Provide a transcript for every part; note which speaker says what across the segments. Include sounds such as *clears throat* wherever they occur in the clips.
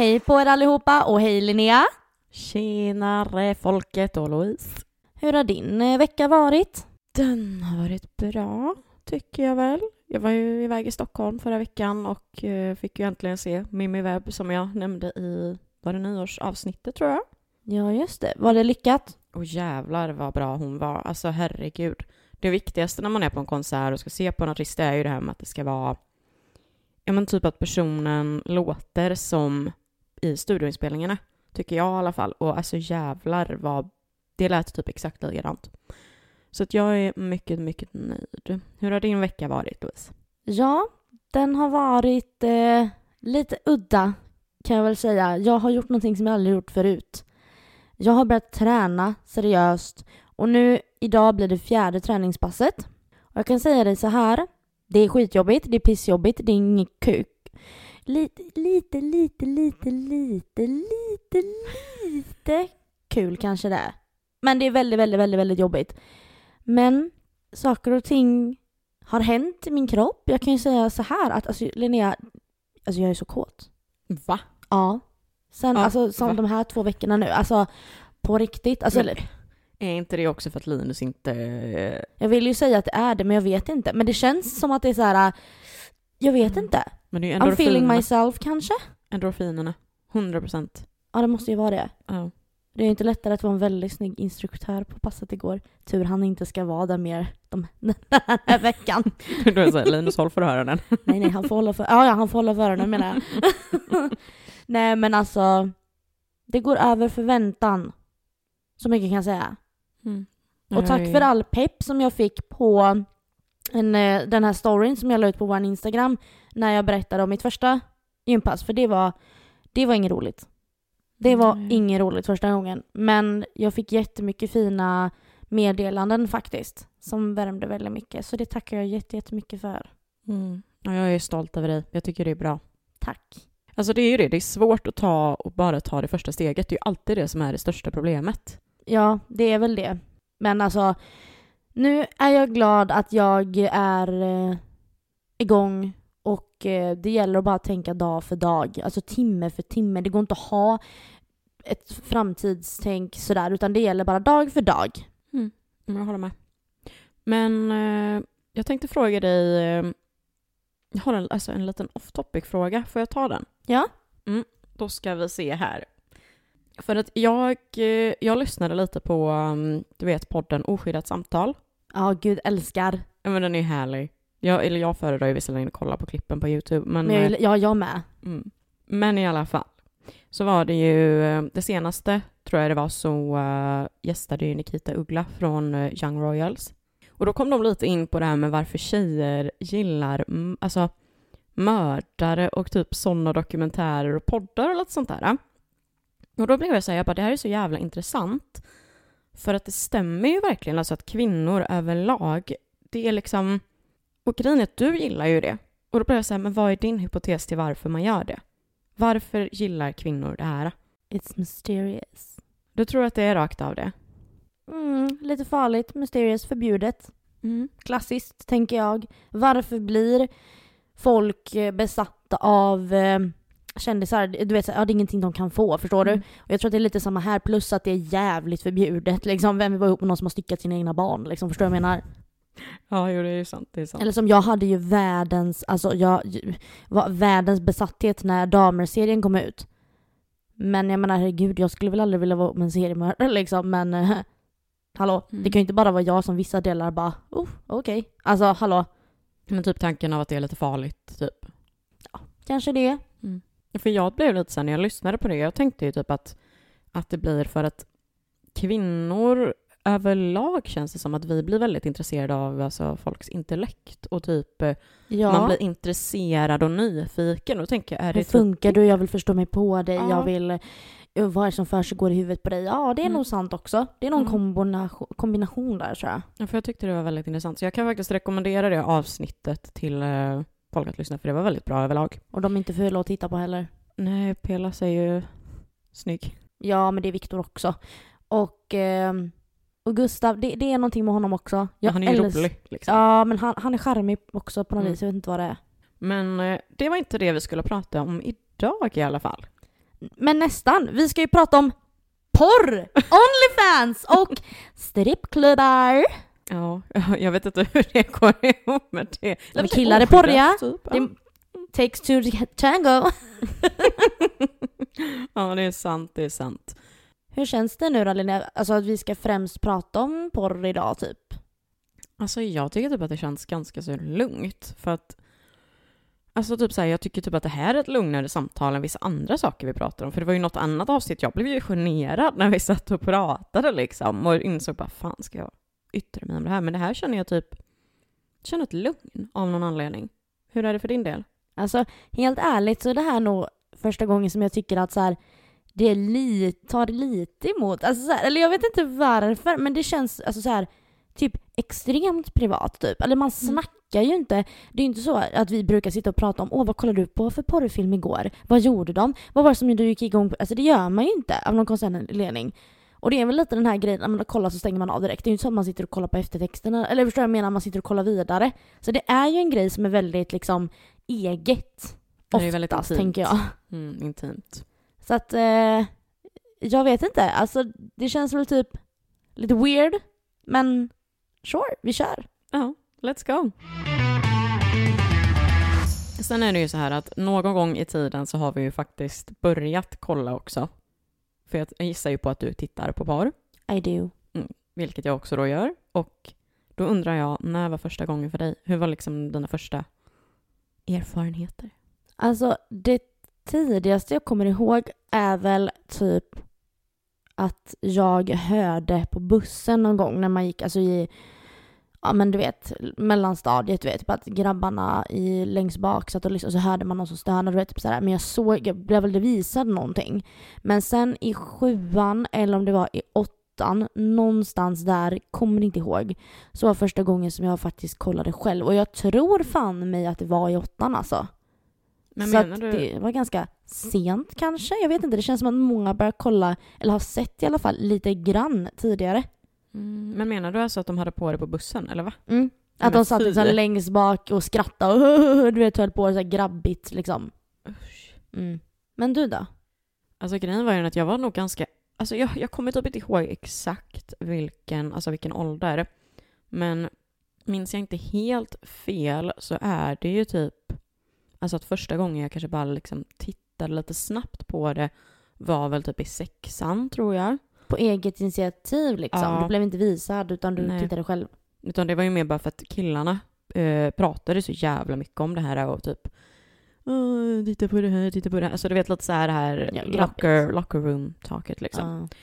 Speaker 1: Hej på er allihopa och hej Linnea!
Speaker 2: Tjenare folket och Louise.
Speaker 1: Hur har din eh, vecka varit?
Speaker 2: Den har varit bra, tycker jag väl. Jag var ju iväg i Stockholm förra veckan och eh, fick ju äntligen se Mimmi Webb som jag nämnde i, var det nyårsavsnittet tror jag?
Speaker 1: Ja, just det. Var det lyckat?
Speaker 2: Och jävlar vad bra hon var. Alltså herregud. Det viktigaste när man är på en konsert och ska se på en artist är ju det här med att det ska vara ja men typ att personen låter som i studioinspelningarna. Tycker jag i alla fall. Och alltså jävlar vad det lät typ exakt likadant. Så att jag är mycket, mycket nöjd. Hur har din vecka varit Louise?
Speaker 1: Ja, den har varit eh, lite udda kan jag väl säga. Jag har gjort någonting som jag aldrig gjort förut. Jag har börjat träna seriöst och nu idag blir det fjärde träningspasset. Och jag kan säga dig så här. Det är skitjobbigt, det är pissjobbigt, det är inget kuk. Lite, lite, lite, lite, lite, lite, lite kul kanske det är. Men det är väldigt, väldigt, väldigt, väldigt jobbigt. Men saker och ting har hänt i min kropp. Jag kan ju säga så här att alltså, Linnea, alltså jag är så kåt.
Speaker 2: Va?
Speaker 1: Ja. Sen,
Speaker 2: Ja,
Speaker 1: alltså som
Speaker 2: va?
Speaker 1: de här två veckorna nu, alltså på riktigt. Alltså,
Speaker 2: Men- Är inte det också för att Linus inte... eh,
Speaker 1: jag vill ju säga att det är det, men jag vet inte. Men det känns som att det är så här. äh, jag vet
Speaker 2: Mm.
Speaker 1: inte.
Speaker 2: Men det är
Speaker 1: I'm feeling myself kanske?
Speaker 2: Endorfinerna. 100 procent.
Speaker 1: Ja, det måste ju vara det.
Speaker 2: Ja.
Speaker 1: Det är inte lättare att vara en väldigt snygg instruktör på passet igår. Tur han inte ska vara där mer de, *laughs* den här veckan. *laughs*
Speaker 2: Då är så här, Linus håll för öronen. *laughs*
Speaker 1: Nej, nej, han får hålla för, ja, ja, han får hålla för öronen menar jag. nej, men alltså. Det går över förväntan. Så mycket kan jag säga. Och tack för all pepp som jag fick på en, eh, den här storyn som jag la ut på vår Instagram när jag berättade om mitt första gympass. För det var, det var inget roligt. Det var
Speaker 2: Nej.
Speaker 1: inget roligt första gången. Men jag fick jättemycket fina meddelanden faktiskt. Som värmde väldigt mycket. Så det tackar jag jätte- jättemycket för.
Speaker 2: Mm. Ja, jag är stolt över dig. Jag tycker det är bra.
Speaker 1: Tack.
Speaker 2: Alltså det är ju det, det är svårt att ta och bara ta det första steget. Det är ju alltid det som är det största problemet.
Speaker 1: Ja, det är väl det. Men alltså, nu är jag glad att jag är eh, igång och eh, det gäller att bara tänka dag för dag, alltså timme för timme. Det går inte att ha ett framtidstänk sådär, utan det gäller bara dag för dag.
Speaker 2: Mm, Jag håller med. Men eh, jag tänkte fråga dig, eh, jag har en, alltså en liten off topic-fråga. Får jag ta den?
Speaker 1: Ja.
Speaker 2: Mm, då ska vi se här. För att jag, eh, jag lyssnade lite på, um, du vet podden Oskyddat samtal.
Speaker 1: Ja, gud älskar.
Speaker 2: Ja men den är härlig. Jag, eller jag föredrar ju visserligen att kolla på klippen på YouTube. Men,
Speaker 1: Men jag,
Speaker 2: eh,
Speaker 1: ja, jag med.
Speaker 2: Mm. Men i alla fall. Så var det ju, eh, det senaste tror jag det var så uh, gästade ju Nikita Uggla från Young Royals. Och då kom de lite in på det här med varför tjejer gillar mm, alltså mördare och typ sådana dokumentärer och poddar och lite sånt där. Och då blev jag så här, jag bara det här är så jävla intressant. För att det stämmer ju verkligen alltså att kvinnor överlag, det är liksom, och grejen är att du gillar ju det. Och då blev jag så här, men vad är din hypotes till varför man gör det? Varför gillar kvinnor det här?
Speaker 1: It's mysterious.
Speaker 2: Du tror att det är rakt av det?
Speaker 1: Mm, lite farligt, mysterious, förbjudet.
Speaker 2: Mm.
Speaker 1: Klassiskt, tänker jag. Varför blir folk eh, besatta av eh, kändisar? Du vet, ja, det är ingenting de kan få, förstår
Speaker 2: Mm.
Speaker 1: du? Och jag tror att det är lite samma här, plus att det är jävligt förbjudet. Liksom, vem vill vara ihop med någon som har styckat sina egna barn? Liksom, förstår du vad jag menar?
Speaker 2: Ja, jo, det är ju sant. Det är sant.
Speaker 1: Eller som jag hade ju världens, alltså jag var världens besatthet när Damer-serien kom ut. Men jag menar herregud, jag skulle väl aldrig vilja vara med en seriemördare *laughs* liksom, men eh, hallå,
Speaker 2: Mm.
Speaker 1: det kan ju inte bara vara jag som vissa delar bara, oh, okej. Alltså hallå,
Speaker 2: Men typ tanken av att det är lite farligt, typ.
Speaker 1: kanske det.
Speaker 2: För jag blev lite så när jag lyssnade på det, jag tänkte ju typ att, att det blir för att kvinnor överlag känns det som att vi blir väldigt intresserade av alltså, folks intellekt och typ eh,
Speaker 1: Ja.
Speaker 2: man blir intresserad och nyfiken. Och då tänker jag, är
Speaker 1: Hur
Speaker 2: det typ
Speaker 1: funkar du? Jag vill förstå mig på dig.
Speaker 2: Ja.
Speaker 1: Jag vill... eh, Vad är det som för sig går i huvudet på dig? Ja, det är
Speaker 2: Mm.
Speaker 1: nog sant också. Det är någon
Speaker 2: Mm.
Speaker 1: kombination, kombination där tror jag.
Speaker 2: Ja, för jag tyckte det var väldigt intressant. Så jag kan faktiskt rekommendera det avsnittet till eh, folk att lyssna, för det var väldigt bra överlag.
Speaker 1: Och de är inte fula att titta på heller.
Speaker 2: Nej, Pelas är ju snygg.
Speaker 1: Ja, men det är Viktor också. Och, ehm, och Gustav, det, det är någonting med honom också. Jag
Speaker 2: han är ju
Speaker 1: älsk-
Speaker 2: rolig. Liksom.
Speaker 1: Ja, men han, han är charmig också på något
Speaker 2: Mm.
Speaker 1: vis. Jag vet inte vad det är.
Speaker 2: Men eh, det var inte det vi skulle prata om idag i alla fall.
Speaker 1: men nästan. Vi ska ju prata om porr, *laughs* Onlyfans och strippklubbar.
Speaker 2: Ja, *laughs* jag vet inte hur det går ihop med det.
Speaker 1: Men killar är porriga.
Speaker 2: Typ.
Speaker 1: Det takes two to tango. *laughs* *laughs*
Speaker 2: Ja, det är sant, det är sant.
Speaker 1: Hur känns det nu då Linnea? Alltså att vi ska främst prata om porr idag typ.
Speaker 2: Alltså jag tycker typ att det känns ganska så lugnt för att Alltså typ såhär, jag tycker typ att det här är ett lugnare samtal än vissa andra saker vi pratar om. För det var ju något annat avsnitt, jag blev ju generad när vi satt och pratade liksom och insåg bara fan ska jag yttra mig om det här? Men det här känner jag typ, känner ett lugn av någon anledning. Hur är det för din del?
Speaker 1: Alltså helt ärligt så är det här nog första gången som jag tycker att så här, det li, tar lite emot. Alltså så här, eller jag vet inte varför men det känns alltså så här, typ extremt privat typ. Eller man
Speaker 2: Mm.
Speaker 1: snackar ju inte. Det är ju inte så att vi brukar sitta och prata om åh vad kollade du på för porrfilm igår? Vad gjorde de? Vad var det som du gick igång på? Alltså det gör man ju inte av någon konstig anledning. Och det är väl lite den här grejen, när man har kollat så stänger man av direkt. Det är ju inte så att man sitter och kollar på eftertexterna. Eller förstår vad jag menar? Man sitter och kollar vidare. Så det är ju en grej som är väldigt liksom eget.
Speaker 2: Det är väldigt
Speaker 1: Oftast,
Speaker 2: intimt.
Speaker 1: tänker jag.
Speaker 2: Mm, intimt.
Speaker 1: Så att, eh, jag vet inte. Alltså det känns väl typ lite weird. Men sure, vi kör.
Speaker 2: Ja, let's go. Sen är det ju så här att någon gång i tiden så har vi ju faktiskt börjat kolla också. För jag gissar ju på att du tittar på porr,
Speaker 1: I do.
Speaker 2: vilket jag också då gör. Och då undrar jag, när var första gången för dig? Hur var liksom dina första erfarenheter?
Speaker 1: Alltså det tidigaste jag kommer ihåg är väl typ att jag hörde på bussen någon gång när man gick alltså i ja men du vet mellanstadiet du vet typ att grabbarna i längst bak satt och lyssnade och så hörde man någon som stönade du vet typ sådär men jag såg jag blev väl visad någonting. Men sen i sjuan eller om det var i åttan någonstans där kommer inte ihåg så var första gången som jag faktiskt kollade själv. Och jag tror fan mig att det var i åttan alltså.
Speaker 2: Men
Speaker 1: så att
Speaker 2: du...
Speaker 1: det var ganska sent kanske. Jag vet inte, det känns som att många börjar kolla, eller har sett i alla fall, lite grann tidigare.
Speaker 2: Mm, men menar du alltså att de hade på det på bussen, eller va?
Speaker 1: Mm. Att de satt liksom längst bak och skrattade och *laughs* du vet höll på så här grabbigt liksom.
Speaker 2: Usch.
Speaker 1: Mm. Men du då?
Speaker 2: Alltså grejen var ju att jag var nog ganska, alltså jag, jag kommer typ inte ihåg exakt vilken, alltså vilken ålder. Men minns jag inte helt fel så är det ju typ, alltså att första gången jag kanske bara liksom tittade lite snabbt på det var väl typ i sexan tror jag.
Speaker 1: På eget initiativ liksom?
Speaker 2: Ja.
Speaker 1: Du blev inte visad utan du
Speaker 2: Nej.
Speaker 1: tittade själv?
Speaker 2: Utan det var ju mer bara för att killarna eh, pratade så jävla mycket om det här och typ "Åh, titta på det här, titta på det här. Alltså du vet lite så här det här
Speaker 1: Ja,
Speaker 2: locker, locker room-taket liksom.
Speaker 1: Ja.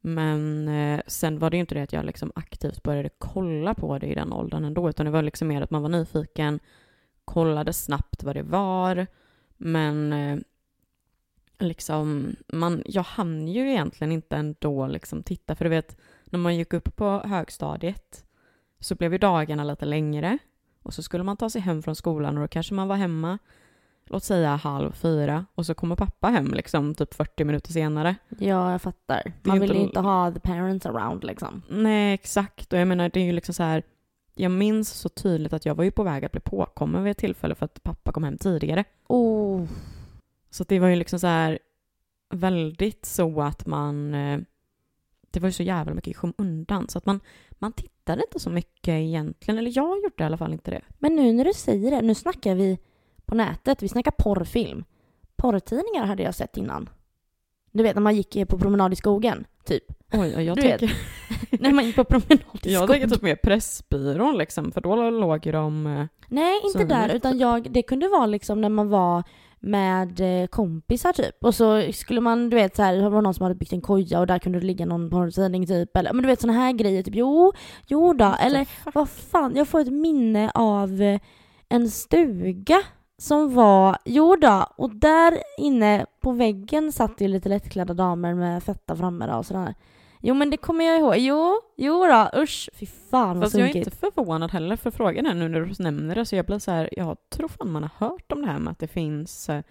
Speaker 2: Men eh, sen var det ju inte det att jag liksom aktivt började kolla på det i den åldern ändå, utan det var liksom mer att man var nyfiken, kollade snabbt vad det var, men eh, liksom, man, jag hann ju egentligen inte ändå liksom titta, för du vet, när man gick upp på högstadiet så blev ju dagarna lite längre och så skulle man ta sig hem från skolan och då kanske man var hemma, låt säga halv fyra, och så kommer pappa hem liksom typ 40 minuter senare.
Speaker 1: ja, jag fattar. Man vill ju
Speaker 2: inte-
Speaker 1: inte ha the parents around liksom.
Speaker 2: Nej, exakt. Och jag menar, det är ju liksom så här... Jag minns så tydligt att jag var ju på väg att bli påkommen vid ett tillfälle för att pappa kom hem tidigare.
Speaker 1: Oh.
Speaker 2: Så det var ju liksom så här väldigt så att man... eh, Det var ju så jävla mycket i skymundan så att man, man tittade inte så mycket egentligen. Eller jag gjorde i alla fall inte det.
Speaker 1: Men nu när du säger det, nu snackar vi på nätet, vi snackar porrfilm. Porrtidningar hade jag sett innan. Du vet när man gick på promenad i skogen, typ.
Speaker 2: Oj, och jag
Speaker 1: Du vet,
Speaker 2: tänker, *laughs*
Speaker 1: när man gick på promenad i
Speaker 2: jag
Speaker 1: skogen.
Speaker 2: tänker typ mer Pressbyrån liksom, för då låg ju de... eh,
Speaker 1: Nej, inte där, utan jag, det kunde vara liksom när man var med eh, kompisar typ. Och så skulle man, du vet så här, det var någon som hade byggt en koja och där kunde det ligga någon porrtidning typ. Eller men du vet såna här grejer typ. Jo, jo då. Eller vad fan, jag får ett minne av eh, en stuga som var, jo då, och där inne på väggen satt ju lite lättklädda damer med fetta framme då och sådär. Jo men det kommer jag ihåg. Jo, jo då, usch, fy fan vad
Speaker 2: Fast jag är
Speaker 1: sunkigt.
Speaker 2: inte förvånad heller för frågan är nu när du nämner det så jag blir så här, jag tror fan man har hört om det här med att det finns eh,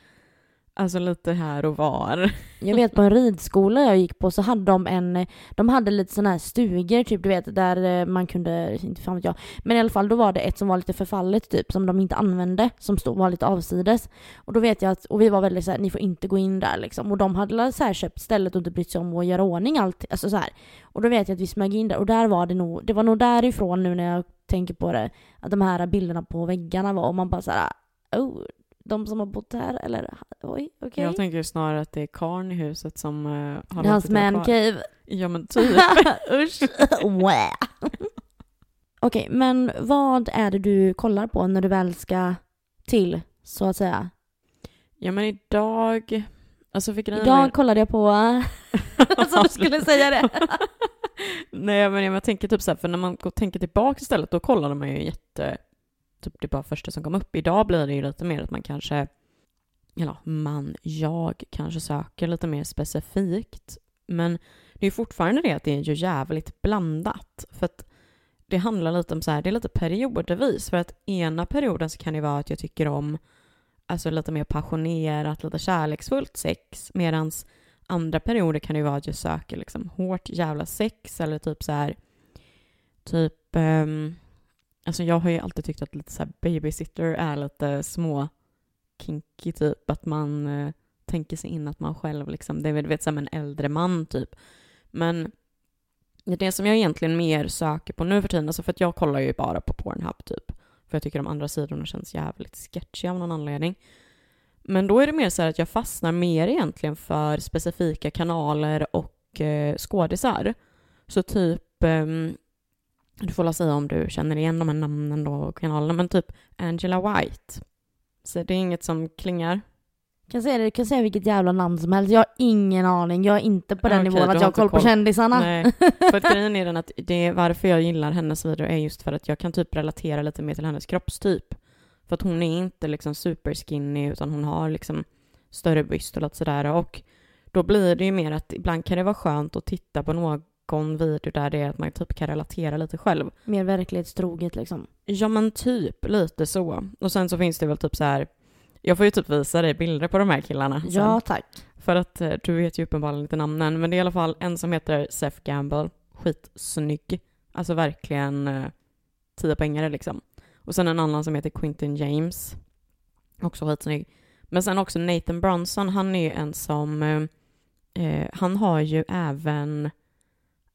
Speaker 2: Alltså lite här och var. *laughs*
Speaker 1: Jag vet på en ridskola jag gick på så hade de en, de hade lite sådana här stugor typ du vet där eh, man kunde, inte fan vet jag, men i alla fall då var det ett som var lite förfallet typ som de inte använde som stod, var lite avsides. Och då vet jag att, och vi var väldigt såhär, ni får inte gå in där liksom. Och de hade så här köpt stället och inte brytt sig om att göra ordning allt, alltså så här. Och då vet jag att vi smög in där och där var det nog, det var nog därifrån nu när jag tänker på det, att de här bilderna på väggarna var och man bara såhär, ah, oh, de som har bott här eller oj, okej. Okay.
Speaker 2: Jag tänker snarare att det är karn i huset som uh,
Speaker 1: har Det är hans mancave.
Speaker 2: Ja men *laughs* typ.
Speaker 1: Usch. okej, men vad är det du kollar på när du väl ska till, så att säga?
Speaker 2: Ja men idag, alltså för
Speaker 1: Idag med... kollade jag på, *laughs* *laughs* som du skulle säga det.
Speaker 2: Nej men jag tänker typ så här, för när man tänker tillbaka istället då kollade man ju jätte typ det bara första som kom upp. Idag blir det ju lite mer att man kanske, eller man, jag kanske söker lite mer specifikt. Men det är fortfarande det att det är ju jävligt blandat. För att det handlar lite om så här, det är lite periodvis. För att ena perioden så kan det vara att jag tycker om alltså lite mer passionerat, lite kärleksfullt sex. Medans andra perioder kan det vara att jag söker liksom hårt jävla sex eller typ så här typ um, Alltså jag har ju alltid tyckt att lite så babysitter är lite små kinky typ. Att man eh, tänker sig in att man själv liksom, det är vet som en äldre man typ. Men det som jag egentligen mer söker på nu för tiden, alltså för att jag kollar ju bara på Pornhub typ. För jag tycker de andra sidorna känns jävligt sketchy av någon anledning. Men då är det mer så här att jag fastnar mer egentligen för specifika kanaler och eh, skådisar. Så typ um, du får säga om du känner igen de här namnen då och kanalerna, men typ Angela White. Så det är inget som klingar.
Speaker 1: Kan säga det, du kan säga vilket jävla namn som helst. Jag har ingen aning. Jag är inte på den okay, nivån att jag har koll på kändisarna.
Speaker 2: Nej, *laughs* för att grejen är den att det är varför jag gillar hennes video är just för att jag kan typ relatera lite mer till hennes kroppstyp. För att hon är inte liksom superskinny utan hon har liksom större byst och sådär och då blir det ju mer att ibland kan det vara skönt att titta på någon video där det är att man typ kan relatera lite själv.
Speaker 1: Mer verklighetstroget liksom.
Speaker 2: Ja men typ lite så. Och sen så finns det väl typ så här jag får ju typ visa dig bilder på de här killarna. Sen.
Speaker 1: Ja, tack.
Speaker 2: För att eh, du vet ju uppenbarligen inte namnen, men det är i alla fall en som heter Seth Gamble, skitsnygg. Alltså verkligen eh, tio poängare liksom. Och sen en annan som heter Quintin James, också skitsnygg. Men sen också Nathan Bronson, han är ju en som, eh, eh han har ju även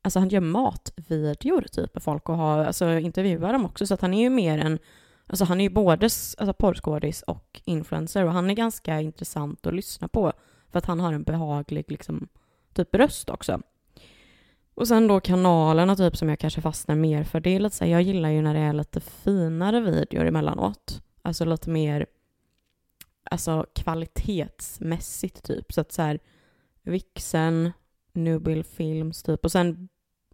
Speaker 2: alltså han gör matvideor typ med folk och har, alltså intervjuar dem också så att han är ju mer en, alltså han är ju både alltså, porrskådis och influencer och han är ganska intressant att lyssna på för att han har en behaglig liksom typ röst också. Och sen då kanalerna typ som jag kanske fastnar mer för. Det är lite så här, jag gillar ju när det är lite finare videor emellanåt. Alltså lite mer alltså kvalitetsmässigt typ. Så att så här Vixen, Nubil Films typ och sen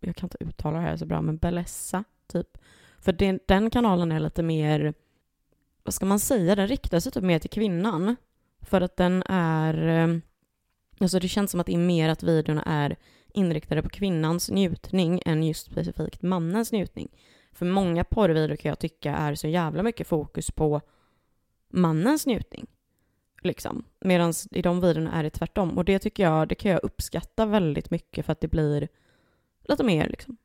Speaker 2: jag kan inte uttala det här så bra, men Bellessa, typ. För den, den kanalen är lite mer, vad ska man säga, den riktar sig typ mer till kvinnan. För att den är, eh, alltså det känns som att det är mer att videorna är inriktade på kvinnans njutning än just specifikt mannens njutning. För många porrvideor kan jag tycka är så jävla mycket fokus på mannens njutning. Liksom. Medan i de videorna är det tvärtom. Och det tycker jag, det kan jag uppskatta väldigt mycket för att det blir lite mer liksom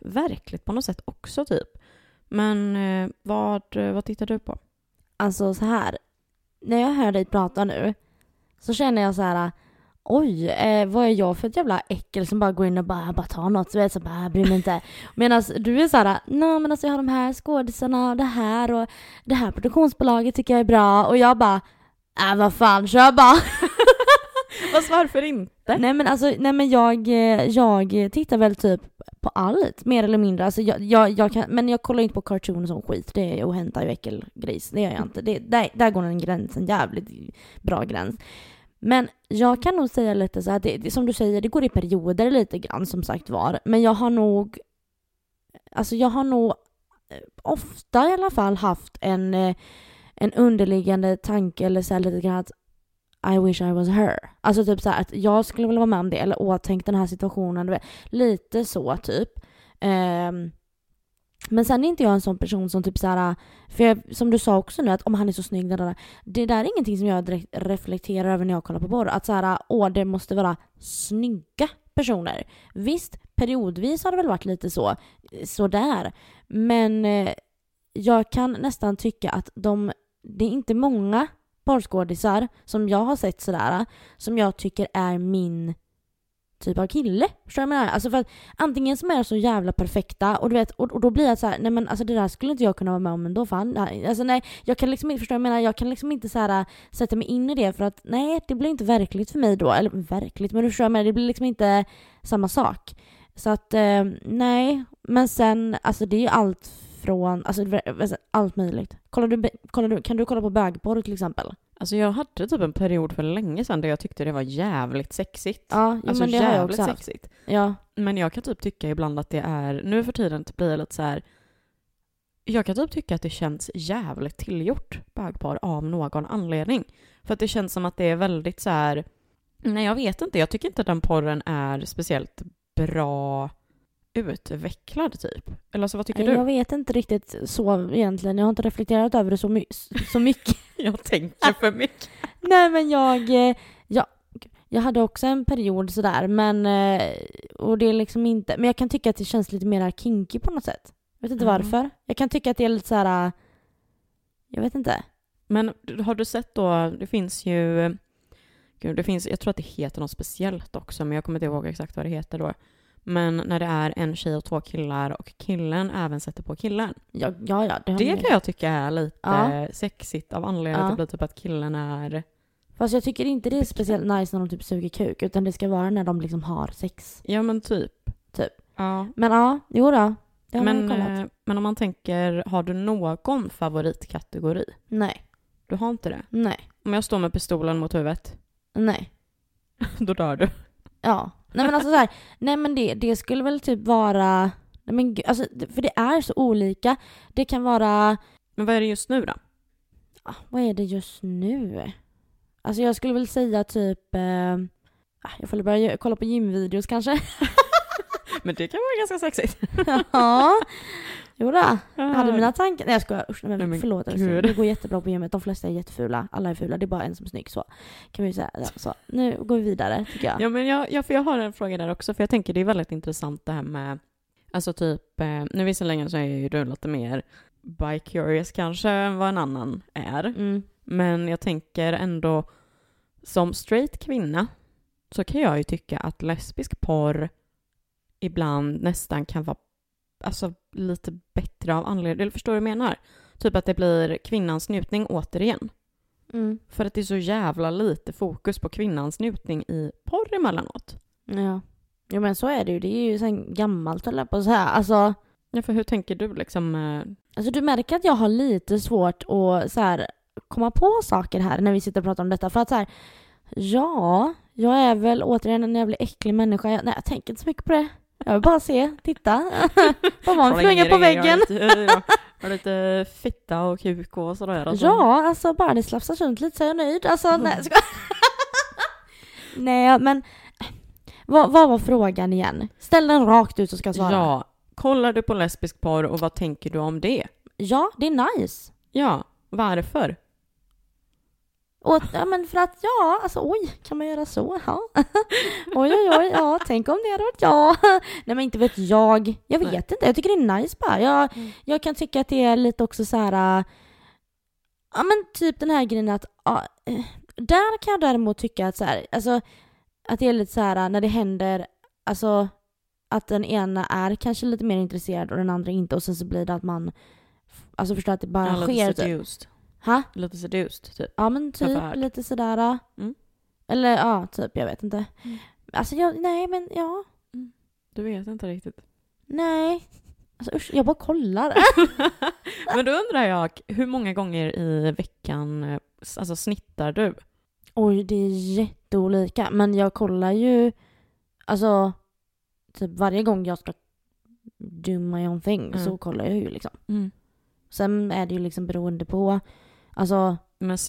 Speaker 2: verkligt på något sätt också typ. Men eh, vad, vad tittar du på?
Speaker 1: Alltså så här, när jag hör dig prata nu så känner jag så här oj, eh, vad är jag för ett jävla äckel som bara går in och bara, bara tar något, så vet så bara bryr mig inte. *laughs* Medan du är så här, nej men alltså jag har de här skådisarna och det här och det här produktionsbolaget tycker jag är bra och jag bara, äh vad fan, kör bara. *laughs*
Speaker 2: Fast varför inte?
Speaker 1: Nej men alltså, nej men jag, eh, jag tittar väl typ på allt, mer eller mindre. Alltså jag, jag, jag kan, men jag kollar inte på cartoon och sån skit. Det är och hämta ju äckelgris. Det gör jag inte. Det, där, där går en gräns, en jävligt bra gräns. Men jag kan nog säga lite så här, det, det, som du säger, det går i perioder lite grann som sagt var. Men jag har nog, alltså jag har nog eh, ofta i alla fall haft en, eh, en underliggande tanke eller så här lite grann att i wish I was her. Alltså typ så att jag skulle vilja vara med om det eller tänk den här situationen. Lite så typ. Um, Men sen är inte jag en sån person som typ såhär, för jag, som du sa också nu att om han är så snygg, där, där, det där är ingenting som jag direkt reflekterar över när jag kollar på porr. Att såhär, åh det måste vara snygga personer. Visst, periodvis har det väl varit lite så, sådär. Men eh, jag kan nästan tycka att de, det är inte många porrskådisar som jag har sett sådär, som jag tycker är min typ av kille. Förstår du vad jag menar? Alltså för att antingen som är så jävla perfekta och du vet, och, och då blir jag så här, nej men alltså det där skulle inte jag kunna vara med om ändå fan. Alltså nej, jag kan liksom inte, förstå jag menar? Jag kan liksom inte så här, äh, sätta mig in i det för att nej, det blir inte verkligt för mig då. Eller verkligt, men du förstår jag menar? Det blir liksom inte samma sak. Så att eh, nej, men sen alltså det är ju allt från, alltså allt möjligt. Kollar du, kollar du, kan du kolla på bögporr till exempel?
Speaker 2: Alltså jag hade typ en period för länge sedan där jag tyckte det var jävligt sexigt.
Speaker 1: Ja,
Speaker 2: alltså
Speaker 1: men det har jag också haft.
Speaker 2: sexigt.
Speaker 1: Ja.
Speaker 2: Men jag kan typ tycka ibland att det är, nu för tiden blir jag lite så här. Jag kan typ tycka att det känns jävligt tillgjort, bögpar, av någon anledning. För att det känns som att det är väldigt så här. nej jag vet inte, jag tycker inte att den porren är speciellt bra utvecklad typ? Eller alltså vad tycker du?
Speaker 1: Jag vet inte riktigt så egentligen. Jag har inte reflekterat över det så, my så mycket. *laughs*
Speaker 2: jag tänker för mycket. *laughs*
Speaker 1: Nej men jag, eh, jag, jag hade också en period sådär men, eh, och det är liksom inte, men jag kan tycka att det känns lite mer kinky på något sätt. Jag vet inte mm. varför. Jag kan tycka att det är lite såhär, jag vet inte.
Speaker 2: Men har du sett då, det finns ju, gud det finns, jag tror att det heter något speciellt också men jag kommer inte ihåg exakt vad det heter då. Men när det är en tjej och två killar och killen även sätter på killen.
Speaker 1: Ja, ja, ja
Speaker 2: det, det kan jag tycka är lite ja. sexigt av anledning ja. att det blir typ att killen är...
Speaker 1: Fast jag tycker inte det är speciellt nice när de typ suger kuk, utan det ska vara när de liksom har sex.
Speaker 2: Ja men typ.
Speaker 1: Typ.
Speaker 2: Ja.
Speaker 1: Men ja, jo då. Det
Speaker 2: men, eh, men om man tänker, har du någon favoritkategori?
Speaker 1: Nej.
Speaker 2: Du har inte det?
Speaker 1: Nej.
Speaker 2: Om jag står med pistolen mot huvudet?
Speaker 1: Nej. *laughs*
Speaker 2: Då dör du?
Speaker 1: Ja. Nej men alltså så här, nej men det, det skulle väl typ vara, nej men alltså, för det är så olika. Det kan vara...
Speaker 2: Men vad är det just nu då?
Speaker 1: Ah, vad är det just nu? Alltså jag skulle väl säga typ, eh, ah, jag får börja kolla på gymvideos kanske. *laughs*
Speaker 2: men det kan vara ganska sexigt.
Speaker 1: ja. Jodå, jag hade mina tankar. Nej jag skojar, usch nej, men, förlåt. Alltså. Det går jättebra på gymmet. De flesta är jättefula. Alla är fula. Det är bara en som är snygg. Så kan vi säga. Så. Nu går vi vidare tycker jag.
Speaker 2: Ja men jag, jag, för jag har en fråga där också. För jag tänker det är väldigt intressant det här med Alltså typ, eh, nu visserligen så är ju du lite mer bi-curious kanske än vad en annan är.
Speaker 1: Mm.
Speaker 2: Men jag tänker ändå som straight kvinna så kan jag ju tycka att lesbisk porr ibland nästan kan vara alltså, lite bättre av anledning. Eller förstår du vad jag menar? Typ att det blir kvinnans njutning återigen.
Speaker 1: Mm.
Speaker 2: För att det är så jävla lite fokus på kvinnans njutning i porr emellanåt.
Speaker 1: Ja. Jo men så är det ju. Det är ju sen gammalt eller på så här. Alltså.
Speaker 2: Ja för hur tänker du liksom? Eh...
Speaker 1: Alltså du märker att jag har lite svårt att så här, komma på saker här när vi sitter och pratar om detta. För att så här, ja, jag är väl återigen en jävla äcklig människa. Jag, nej jag tänker inte så mycket på det. Jag vill bara se, titta. *laughs* Vad var en på väggen?
Speaker 2: Har lite *laughs* fitta och kuk och sådär.
Speaker 1: Alltså. Ja, alltså bara det slafsar runt lite så är jag nöjd. Alltså *laughs* nej, nej men vad, vad var frågan igen? Ställ den rakt ut så ska jag svara.
Speaker 2: Ja, kollar du på lesbisk porr och vad tänker du om det?
Speaker 1: Ja, det är nice.
Speaker 2: Ja, varför?
Speaker 1: Och, ja, men för att ja, alltså oj, kan man göra så? Ja. *laughs* oj, oj, oj, ja, tänk om det hade varit jag. *laughs* Nej, men inte vet jag. Jag vet Nej. inte, jag tycker det är nice bara. Jag, mm. jag kan tycka att det är lite också så här, äh, ja men typ den här grejen att, ja, äh, där kan jag däremot tycka att så här, alltså, att det är lite så här äh, när det händer, alltså att den ena är kanske lite mer intresserad och den andra inte och sen så blir det att man, alltså förstår att det bara sker.
Speaker 2: Seduced.
Speaker 1: Ha?
Speaker 2: Lite seduced, typ.
Speaker 1: Ja men typ lite sådär.
Speaker 2: Mm.
Speaker 1: Eller ja, typ, jag vet inte. Mm. Alltså jag, nej men ja.
Speaker 2: Mm. Du vet inte riktigt?
Speaker 1: Nej. Alltså usch, jag bara kollar. *laughs*
Speaker 2: men då undrar jag, hur många gånger i veckan eh, alltså, snittar du?
Speaker 1: Oj, det är jätteolika. Men jag kollar ju, alltså, typ varje gång jag ska do my own thing mm. så kollar jag ju liksom.
Speaker 2: Mm.
Speaker 1: Sen är det ju liksom beroende på Alltså,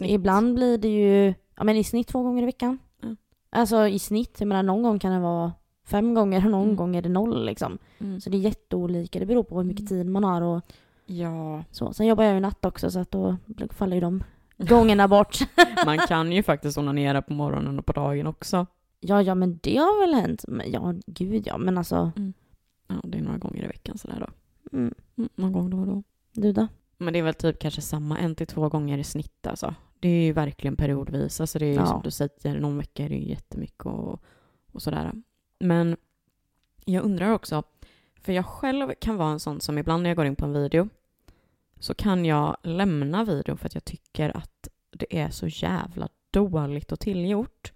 Speaker 1: ibland blir det ju, ja men i snitt två gånger i veckan.
Speaker 2: Mm.
Speaker 1: Alltså i snitt, jag menar någon gång kan det vara fem gånger och någon
Speaker 2: Mm.
Speaker 1: gång är det noll liksom.
Speaker 2: Mm.
Speaker 1: Så det är jätteolika. Det beror på hur mycket
Speaker 2: Mm.
Speaker 1: tid man har och
Speaker 2: Ja,
Speaker 1: så. Sen jobbar jag ju natt också så att då faller ju de *laughs* gångerna bort. *laughs*
Speaker 2: man kan ju faktiskt onanera på morgonen och på dagen också.
Speaker 1: Ja, ja, men det har väl hänt. Men, ja, gud ja. Men alltså,
Speaker 2: Ja, det är några gånger i veckan sådär då.
Speaker 1: mm,
Speaker 2: Mm, någon gång då och då.
Speaker 1: du då?
Speaker 2: Men det är väl typ kanske samma en till två gånger i snitt alltså. Det är ju verkligen periodvis. Alltså det är ju
Speaker 1: Ja.
Speaker 2: som du säger, någon vecka är det ju jättemycket och, och sådär. Men jag undrar också, för jag själv kan vara en sån som ibland när jag går in på en video så kan jag lämna videon för att jag tycker att det är så jävla dåligt och tillgjort.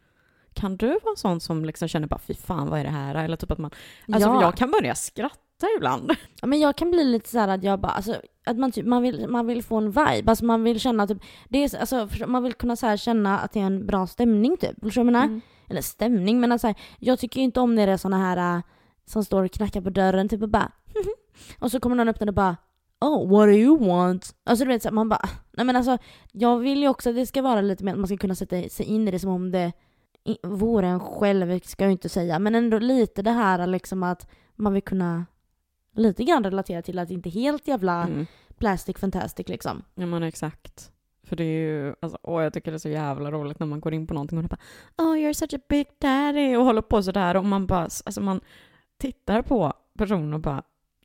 Speaker 2: Kan du vara en sån som liksom känner bara fy fan vad är det här? Eller typ att man, alltså
Speaker 1: ja.
Speaker 2: jag kan börja skratta ibland. *laughs*
Speaker 1: ja, men jag kan bli lite så här att jag bara, alltså, att man, typ, man, vill, man vill få en vibe. Alltså man vill känna typ, det är, så- alltså, man vill kunna så här känna att det är en bra stämning typ. Förstår du vad jag menar?
Speaker 2: Mm.
Speaker 1: Eller stämning, men alltså, jag tycker inte om när det är såna här äh, som står och knackar på dörren typ och bara *laughs* och så kommer någon öppna och bara Oh, what do you want? Alltså du vet så man bara *laughs* Nej men alltså jag vill ju också att det ska vara lite mer att man ska kunna sätta sig in i det som om det vore en själv, ska jag ju inte säga, men ändå lite det här liksom att man vill kunna lite grann relatera till att det inte är helt jävla
Speaker 2: Mm.
Speaker 1: plastic fantastic liksom.
Speaker 2: Ja men exakt. För det är ju, alltså, åh jag tycker det är så jävla roligt när man går in på någonting och bara Oh you're such a big daddy och håller på sådär och man bara, alltså man tittar på personen och bara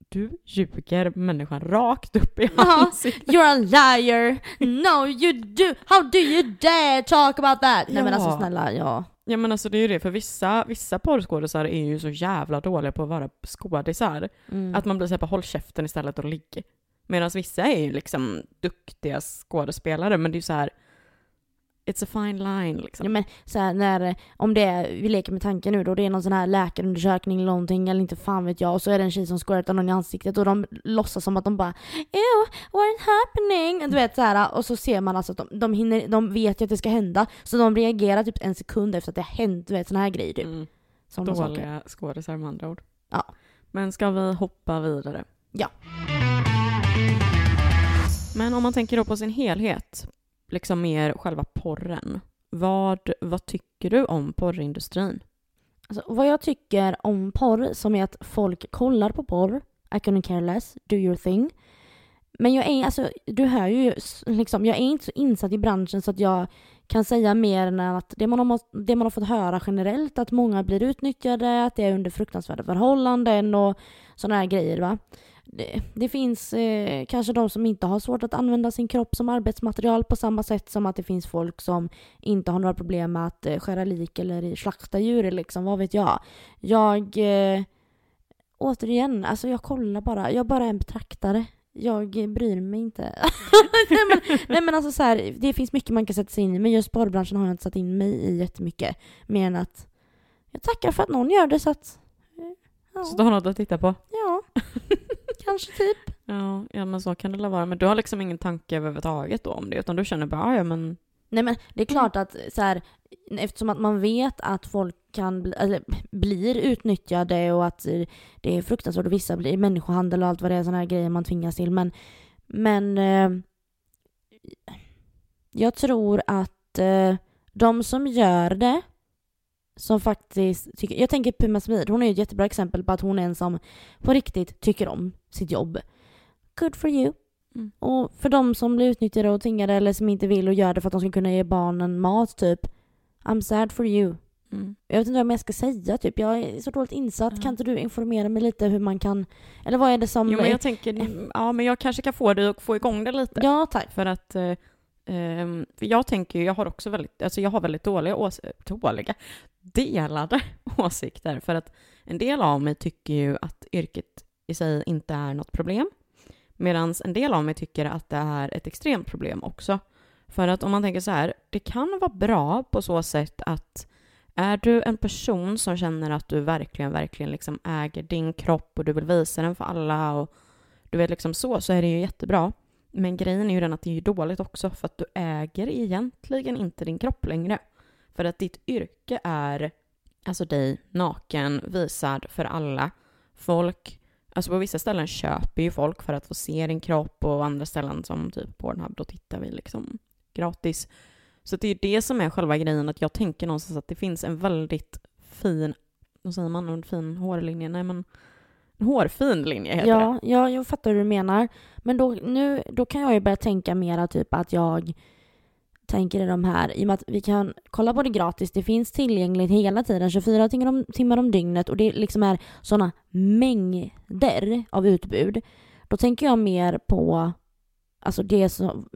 Speaker 2: du ljuger människan rakt upp i
Speaker 1: Ja.
Speaker 2: ansiktet.
Speaker 1: You're a liar! No you do! How do you dare talk about that? Nej men
Speaker 2: Ja.
Speaker 1: alltså snälla, ja.
Speaker 2: Ja men alltså det är ju det, för vissa, vissa porrskådisar är ju så jävla dåliga på att vara skådisar.
Speaker 1: Mm.
Speaker 2: Att man blir såhär på håll käften istället och ligg. Medan vissa är ju liksom duktiga skådespelare men det är ju så här. It's a fine line liksom.
Speaker 1: Ja, men så här, när, om det är, vi leker med tanken nu då, det är någon sån här läkarundersökning eller någonting, eller inte fan vet jag, och så är det en tjej som squirtar någon i ansiktet och de låtsas som att de bara Ew, what happening? Du vet så här, och så ser man alltså att de, de, hinner, de vet ju att det ska hända, så de reagerar typ en sekund efter att det har hänt, du vet såna här grejer typ.
Speaker 2: Mm.
Speaker 1: Såna.
Speaker 2: Dåliga skådisar med andra ord.
Speaker 1: Ja.
Speaker 2: Men ska vi hoppa vidare?
Speaker 1: Ja.
Speaker 2: Men om man tänker då på sin helhet, liksom mer själva porren. Vad, vad tycker du om porrindustrin?
Speaker 1: Alltså, vad jag tycker om porr, som är att folk kollar på porr, I couldn't care less, do your thing. Men jag är, alltså, du hör ju, liksom, jag är inte så insatt i branschen så att jag kan säga mer än att det man, har, det man har fått höra generellt, att många blir utnyttjade, att det är under fruktansvärda förhållanden och sådana här grejer. Va? Det, det finns eh, kanske de som inte har svårt att använda sin kropp som arbetsmaterial på samma sätt som att det finns folk som inte har några problem med att eh, skära lik eller slakta djur liksom, vad vet jag. Jag, eh, återigen, alltså jag kollar bara, jag är bara en betraktare. Jag eh, bryr mig inte. *laughs* nej, men, nej men alltså så här, det finns mycket man kan sätta sig in i men just porrbranschen har jag inte satt in mig i jättemycket. Mer än att jag tackar för att någon gör det så att eh, ja,
Speaker 2: Så du har något att titta på?
Speaker 1: ja *laughs* kanske typ.
Speaker 2: Ja, ja men så kan det vara. Men du har liksom ingen tanke överhuvudtaget då om det, utan du känner bara, "Ah, ja men
Speaker 1: Nej men det är klart att så här, eftersom att man vet att folk kan bli, eller, blir utnyttjade och att det är fruktansvärt och vissa blir människohandel och allt vad det är sådana här grejer man tvingas till. Men, men eh, jag tror att eh, de som gör det som faktiskt tycker, jag tänker Puma Smid, hon är ju ett jättebra exempel på att hon är en som på riktigt tycker om sitt jobb. Good for you.
Speaker 2: Mm.
Speaker 1: Och för de som blir utnyttjade och tvingade eller som inte vill och gör det för att de ska kunna ge barnen mat typ. I'm sad for you.
Speaker 2: mm.
Speaker 1: Jag vet inte vad jag ska säga typ. Jag är så dåligt insatt.
Speaker 2: Ja.
Speaker 1: Kan inte du informera mig lite hur man kan... Eller vad är det som...
Speaker 2: Jo men jag tänker, ja men jag kanske kan få dig att få igång det lite.
Speaker 1: Ja, tack.
Speaker 2: För att Um, för jag tänker ju, jag har också väldigt, alltså jag har väldigt dåliga, ås- dåliga, delade *laughs* åsikter. För att en del av mig tycker ju att yrket i sig inte är något problem. Medan en del av mig tycker att det är ett extremt problem också. För att om man tänker så här, det kan vara bra på så sätt att är du en person som känner att du verkligen, verkligen liksom äger din kropp och du vill visa den för alla och du vet liksom så, så är det ju jättebra. Men grejen är ju den att det är ju dåligt också för att du äger egentligen inte din kropp längre. För att ditt yrke är alltså dig naken, visad för alla. Folk, alltså på vissa ställen köper ju folk för att få se din kropp och andra ställen som typ Pornhub, då tittar vi liksom gratis. Så det är ju det som är själva grejen, att jag tänker någonstans att det finns en väldigt fin vad säger man, en fin hårlinje? Nej men, hårfin linje heter det.
Speaker 1: Ja, ja, jag fattar hur du menar. Men då, nu, då kan jag ju börja tänka mera typ att jag tänker i de här, i och med att vi kan kolla på det gratis, det finns tillgängligt hela tiden, 24 timmar om, timmar om dygnet och det liksom är sådana mängder av utbud. Då tänker jag mer på alltså det som,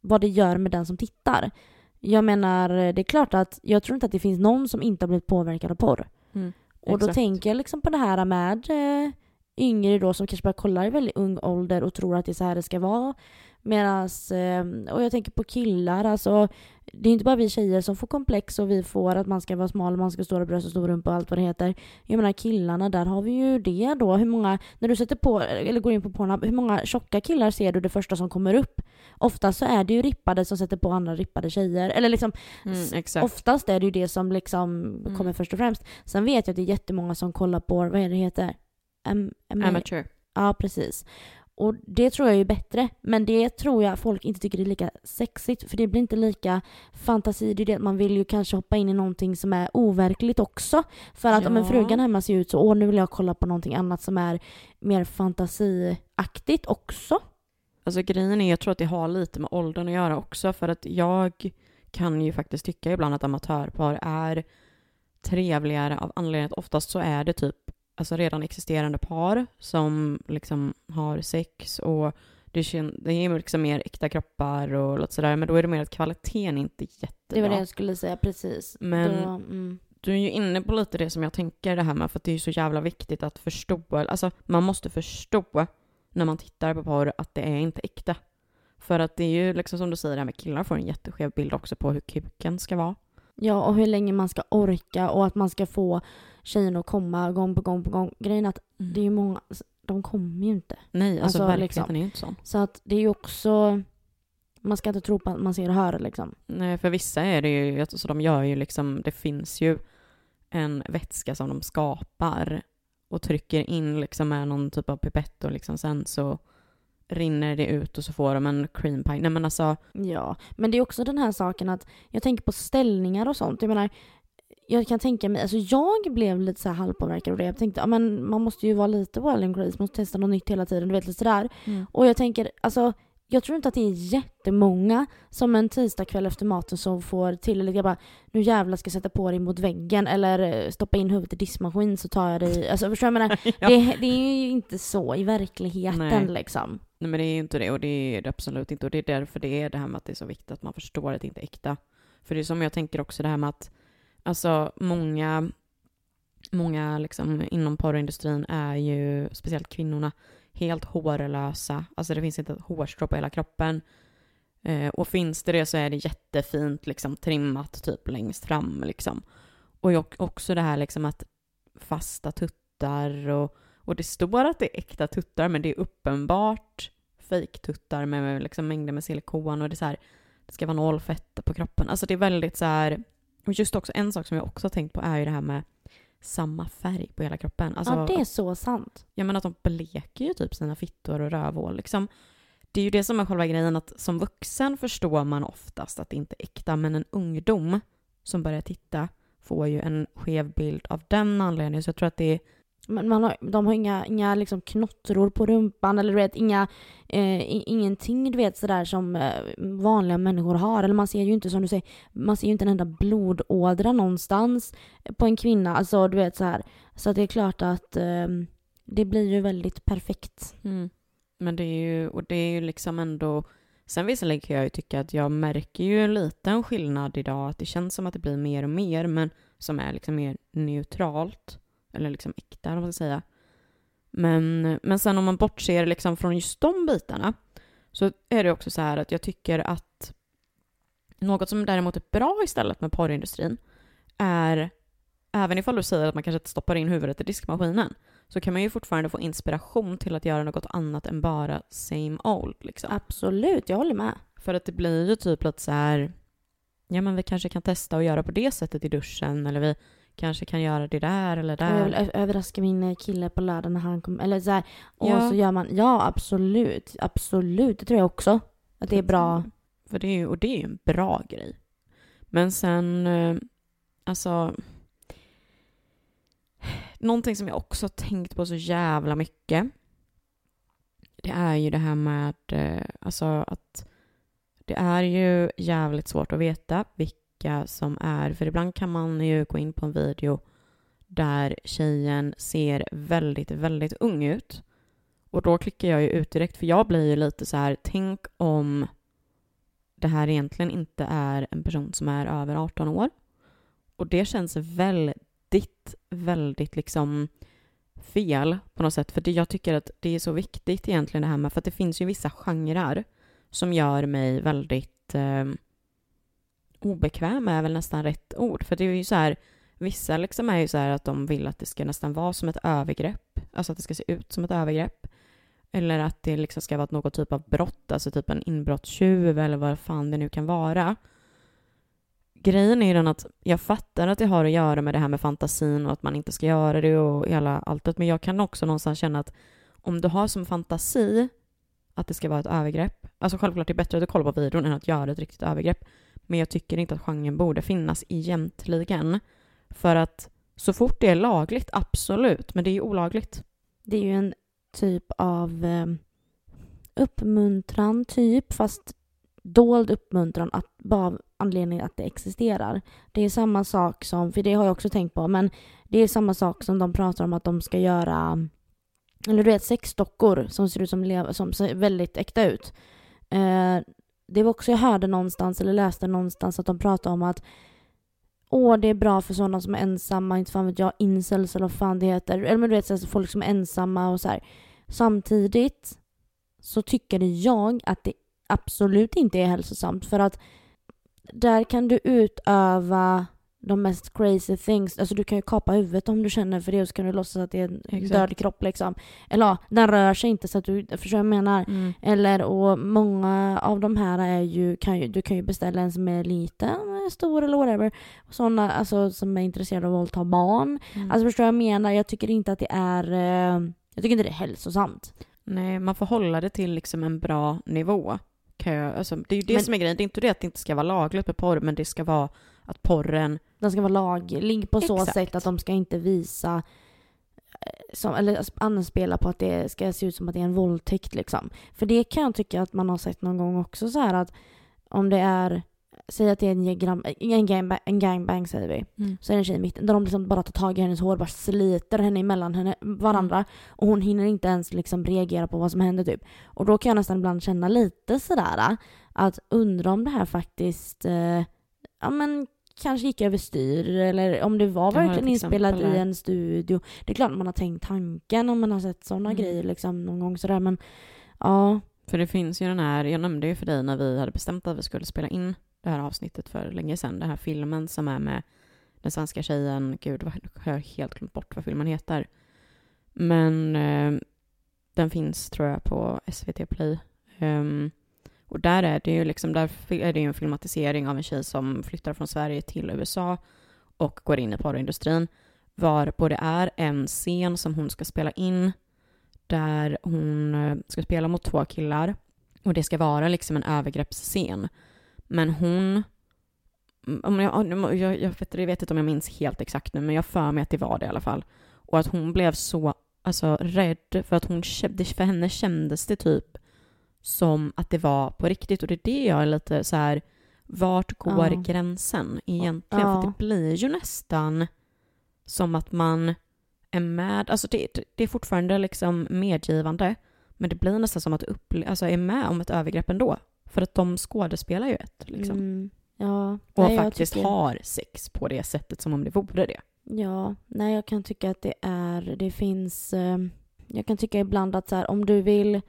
Speaker 1: vad det gör med den som tittar. Jag menar, det är klart att jag tror inte att det finns någon som inte har blivit påverkad av porr.
Speaker 2: Mm,
Speaker 1: Och då
Speaker 2: exakt.
Speaker 1: tänker jag liksom på det här med eh, yngre då som kanske börjar kolla i väldigt ung ålder och tror att det är så här det ska vara. Medans, eh, och jag tänker på killar, alltså det är inte bara vi tjejer som får komplex och vi får att man ska vara smal, man ska ha stora bröst och stor rumpa och allt vad det heter. Jag menar killarna, där har vi ju det då. Hur många, när du sätter på, eller går in på Pornhub, hur många tjocka killar ser du det första som kommer upp? Oftast så är det ju rippade som sätter på andra rippade tjejer. Eller liksom,
Speaker 2: Mm.
Speaker 1: Oftast är det ju det som liksom
Speaker 2: Mm.
Speaker 1: kommer först och främst. Sen vet jag att det är jättemånga som kollar på, vad är det heter? M- M-
Speaker 2: Amateur.
Speaker 1: Ja, precis. Och det tror jag är bättre. Men det tror jag folk inte tycker är lika sexigt. För det blir inte lika fantasi. Det är det att man vill ju kanske hoppa in i någonting som är overkligt också. För att om en
Speaker 2: Ja.
Speaker 1: frugan hemma ser ut så, åh nu vill jag kolla på någonting annat som är mer fantasiaktigt också.
Speaker 2: Alltså grejen är, jag tror att det har lite med åldern att göra också, för att jag kan ju faktiskt tycka ibland att amatörpar är trevligare av anledningen att oftast så är det typ alltså redan existerande par som liksom har sex och det, kän- det är liksom mer äkta kroppar och lite sådär, men då är det mer att kvaliteten inte är jättebra.
Speaker 1: Det var det jag skulle säga, precis.
Speaker 2: Men-
Speaker 1: Då, mm.
Speaker 2: Du är ju inne på lite det som jag tänker det här med, för att det är ju så jävla viktigt att förstå, alltså man måste förstå när man tittar på porr att det är inte äkta. För att det är ju liksom som du säger, det här med killar får en jätteskev bild också på hur kuken ska vara.
Speaker 1: Ja, och hur länge man ska orka och att man ska få tjejen att komma gång på gång på gång. Grejen är att det är ju många, de kommer ju inte.
Speaker 2: Nej, alltså,
Speaker 1: Alltså,
Speaker 2: verkligheten
Speaker 1: liksom.
Speaker 2: är inte sån.
Speaker 1: Så att det är ju också, man ska inte tro på att man ser och hör liksom.
Speaker 2: Nej, för vissa är det ju, alltså de gör ju liksom, det finns ju en vätska som de skapar och trycker in liksom med någon typ av pipett och liksom sen så rinner det ut och så får de en cream pie. Nej men alltså,
Speaker 1: Ja, men det är också den här saken att jag tänker på ställningar och sånt. Jag menar, jag kan tänka mig, alltså jag blev lite så här halvpåverkad av det. Jag tänkte, ja men man måste ju vara lite well and grace, måste testa något nytt hela tiden, du vet lite sådär. Och jag tänker, alltså jag tror inte att det är jättemånga som en tisdagkväll efter maten som får till, eller jag bara nu jävlar ska jag sätta på dig mot väggen eller eh, stoppa in huvudet i diskmaskin så tar jag dig, *laughs* alltså förstår du vad jag menar?
Speaker 2: ja.
Speaker 1: det, det är ju inte så i verkligheten
Speaker 2: Nej.
Speaker 1: liksom.
Speaker 2: Nej men det är ju inte det och det är det absolut inte och det är därför det är det här med att det är så viktigt att man förstår att det inte är äkta. För det är som jag tänker också det här med att alltså många, många liksom inom porrindustrin är ju, speciellt kvinnorna, helt hårlösa. Alltså det finns inte ett hårstrå på hela kroppen. Eh, och finns det det så är det jättefint liksom trimmat typ längst fram liksom. Och också det här liksom att fasta tuttar och och det står att det är äkta tuttar, men det är uppenbart fejktuttar med, med liksom mängder med silikon och det är så här, det ska vara noll fett på kroppen. Alltså det är väldigt så här, och just också en sak som jag också har tänkt på är ju det här med samma färg på hela kroppen. Alltså,
Speaker 1: ja, det är så sant.
Speaker 2: Jag menar att de bleker ju typ sina fittor och rövhål liksom. Det är ju det som är själva grejen, att som vuxen förstår man oftast att det inte är äkta, men en ungdom som börjar titta får ju en skev bild av den anledningen. Så jag tror att det är
Speaker 1: man, man har, de har inga, inga liksom knottror på rumpan eller du vet inga, eh, ingenting du vet sådär som eh, vanliga människor har. Eller man ser ju inte som du säger, man ser ju inte en enda blodådra någonstans på en kvinna. Alltså du vet så här. Så att det är klart att eh, det blir ju väldigt perfekt.
Speaker 2: Mm. Men det är ju, och det är ju liksom ändå, sen visserligen kan jag ju tycka att jag märker ju en liten skillnad idag, att det känns som att det blir mer och mer, men som är liksom mer neutralt, eller liksom äkta, eller vad man ska säga. Men, men sen om man bortser liksom från just de bitarna, så är det också så här att jag tycker att något som däremot är bra istället med porrindustrin är, även ifall du säger att man kanske inte stoppar in huvudet i diskmaskinen, så kan man ju fortfarande få inspiration till att göra något annat än bara same old. Liksom.
Speaker 1: Absolut, jag håller med.
Speaker 2: För att det blir ju typ lite så här, ja men vi kanske kan testa att göra på det sättet i duschen eller vi kanske kan göra det där eller
Speaker 1: Och jag vill
Speaker 2: där.
Speaker 1: överraska min eh, kille på lördag när han kommer. Eller så här, och
Speaker 2: Ja.
Speaker 1: så gör man, ja absolut, absolut, det tror jag också. Att det är bra.
Speaker 2: För det är och det är ju en bra grej. Men sen, eh, alltså, Någonting som jag också tänkt på så jävla mycket. Det är ju det här med eh, alltså att det är ju jävligt svårt att veta vilka som är, för ibland kan man ju gå in på en video där tjejen ser väldigt, väldigt ung ut. Och då klickar jag ju ut direkt, för jag blir ju lite så här, tänk om det här egentligen inte är en person som är över 18 år. Och det känns väldigt, väldigt liksom fel på något sätt. För det, jag tycker att det är så viktigt egentligen det här med, för att det finns ju vissa genrer som gör mig väldigt eh, obekväm är väl nästan rätt ord. För det är ju så här, vissa liksom är ju så här att de vill att det ska nästan vara som ett övergrepp. Alltså att det ska se ut som ett övergrepp. Eller att det liksom ska vara något typ av brott, alltså typ en inbrottstjuv eller vad fan det nu kan vara. Grejen är ju den att jag fattar att det har att göra med det här med fantasin och att man inte ska göra det och hela alltet, men jag kan också någonstans känna att om du har som fantasi att det ska vara ett övergrepp, alltså självklart det är bättre att du kollar på videon än att göra ett riktigt övergrepp, men jag tycker inte att genren borde finnas egentligen. För att så fort det är lagligt, absolut, men det är ju olagligt.
Speaker 1: Det är ju en typ av eh, uppmuntran, typ, fast dold uppmuntran att bara av anledningen att det existerar. Det är samma sak som, för det har jag också tänkt på, men det är samma sak som de pratar om att de ska göra, eller du vet sexdockor som ser ut som, som ser väldigt äkta ut. Eh, det var också jag hörde någonstans, eller läste någonstans, att de pratade om att åh, det är bra för sådana som är ensamma, inte fan vet jag, incels eller vad fan det heter. Eller men du vet, så här, folk som är ensamma och så här. Samtidigt så tycker jag att det absolut inte är hälsosamt för att där kan du utöva de mest crazy things. Alltså du kan ju kapa huvudet om du känner för det och så kan du låtsas att det är en
Speaker 2: Exakt.
Speaker 1: död kropp liksom. Eller ja, den rör sig inte så att du förstår vad jag menar.
Speaker 2: Mm.
Speaker 1: Eller och många av de här är ju, kan ju, du kan ju beställa en som är liten, stor eller whatever. Sådana alltså, som är intresserade av att våldta barn.
Speaker 2: Mm.
Speaker 1: Alltså förstår vad jag menar? Jag tycker inte att det är, eh, jag tycker inte det är hälsosamt.
Speaker 2: Nej, man får hålla det till liksom en bra nivå. Kan jag, alltså, det är ju det
Speaker 1: Men-
Speaker 2: som är grejen. Det är inte det att det inte ska vara lagligt med porr, men det ska vara att porren...
Speaker 1: Den ska vara laglig på så
Speaker 2: Exakt.
Speaker 1: sätt att de ska inte visa eh, som, eller anspela på att det ska se ut som att det är en våldtäkt liksom. För det kan jag tycka att man har sett någon gång också så här att om det är, säg att det är en, gram, en, gangbang, en gangbang säger vi.
Speaker 2: Mm.
Speaker 1: Så är det en tjej i mitten där de liksom bara tar tag i hennes hår, bara sliter henne emellan henne, varandra. Och hon hinner inte ens liksom reagera på vad som händer typ. Och då kan jag nästan ibland känna lite sådär att undra om det här faktiskt, eh, ja men kanske gick överstyr eller om det var verkligen inspelat i en studio. Det är klart man har tänkt tanken om man har sett sådana
Speaker 2: Mm.
Speaker 1: grejer liksom någon gång sådär men ja.
Speaker 2: För det finns ju den här, jag nämnde ju för dig när vi hade bestämt att vi skulle spela in det här avsnittet för länge sedan, den här filmen som är med den svenska tjejen, gud vad jag har helt glömt bort vad filmen heter. Men eh, den finns tror jag på SVT Play. Ehm, och där är det ju liksom, där är det ju en filmatisering av en tjej som flyttar från Sverige till USA och går in i porrindustrin. varpå det är en scen som hon ska spela in där hon eh, ska spela mot två killar och det ska vara liksom en övergreppsscen. Men hon... Mm, om jag, jag, jag, vet, jag vet inte om jag minns helt exakt nu, men jag för mig att det var det i alla fall. Och att hon blev så alltså, rädd för att hon, för henne kändes det typ som att det var på riktigt. Och det är det jag är lite så här, vart går
Speaker 1: Ja.
Speaker 2: gränsen egentligen?
Speaker 1: Ja.
Speaker 2: För det blir ju nästan som att man är med, alltså det, det är fortfarande liksom medgivande, men det blir nästan som att upple- alltså är med om ett övergrepp ändå. För att de skådespelar ju ett, liksom.
Speaker 1: Mm, ja.
Speaker 2: Och
Speaker 1: Nej,
Speaker 2: faktiskt
Speaker 1: tycker-
Speaker 2: har sex på det sättet som om det vore det.
Speaker 1: Ja, nej jag kan tycka att det är, det finns, eh, jag kan tycka ibland att så här, om du vill,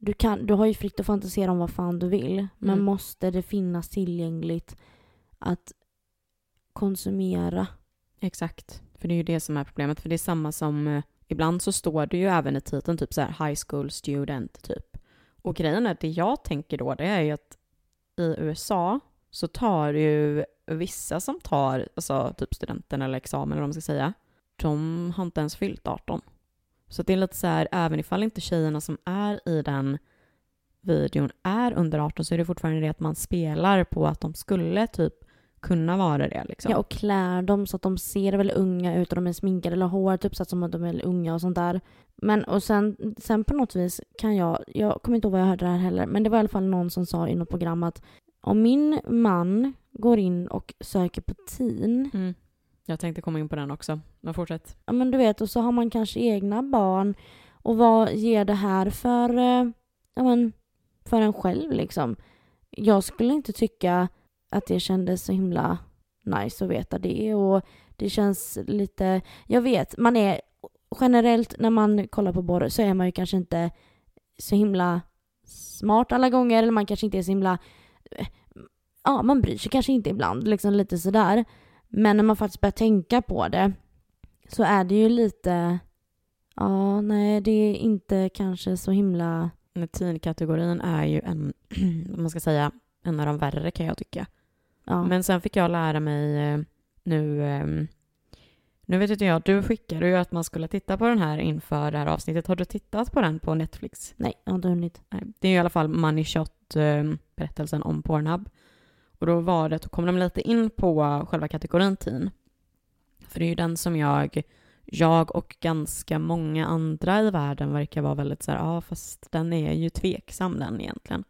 Speaker 1: du, kan, du har ju fritt att fantisera om vad fan du vill, men
Speaker 2: Mm.
Speaker 1: måste det finnas tillgängligt att konsumera?
Speaker 2: Exakt. För det är ju det som är problemet. För det är samma som, eh, ibland så står det ju även i titeln typ så här high school student typ. Och grejen är, det jag tänker då, det är ju att i USA så tar ju vissa som tar, alltså typ studenten eller examen eller vad man ska säga, de har inte ens fyllt 18. Så det är lite så här, även ifall inte tjejerna som är i den videon är under 18 så är det fortfarande det att man spelar på att de skulle typ kunna vara det liksom.
Speaker 1: Ja, och klär dem så att de ser väldigt unga ut och de är sminkade eller håret uppsatt som att de är väldigt unga och sånt där. Men och sen, sen på något vis kan jag, jag kommer inte ihåg vad jag hörde det här heller, men det var i alla fall någon som sa i något program att om min man går in och söker på teen,
Speaker 2: Mm. Jag tänkte komma in på den också, men fortsätt.
Speaker 1: ja men du vet, och så har man kanske egna barn och vad ger det här för, eh, ja men, för en själv liksom? Jag skulle inte tycka att det kändes så himla nice att veta det och det känns lite, jag vet, man är generellt när man kollar på porr så är man ju kanske inte så himla smart alla gånger eller man kanske inte är så himla, eh, ja man bryr sig kanske inte ibland, liksom lite sådär. Men när man faktiskt börjar tänka på det så är det ju lite, ja nej det är inte kanske så himla,
Speaker 2: Men Teen-kategorin är ju en, *clears throat* vad man ska säga, en av de värre kan jag tycka.
Speaker 1: ja.
Speaker 2: Men sen fick jag lära mig eh, nu, eh, nu vet inte jag, du skickade ju att man skulle titta på den här inför det här avsnittet. Har du tittat på den på Netflix?
Speaker 1: nej jag har inte hunnit.
Speaker 2: Nej. Det är ju i alla fall Money Shot, eh, berättelsen om Pornhub. Och då var det, då kom de lite in på själva kategorin teen. För det är ju den som jag, jag och ganska många andra i världen verkar vara väldigt så här, ja fast den är ju tveksam den egentligen.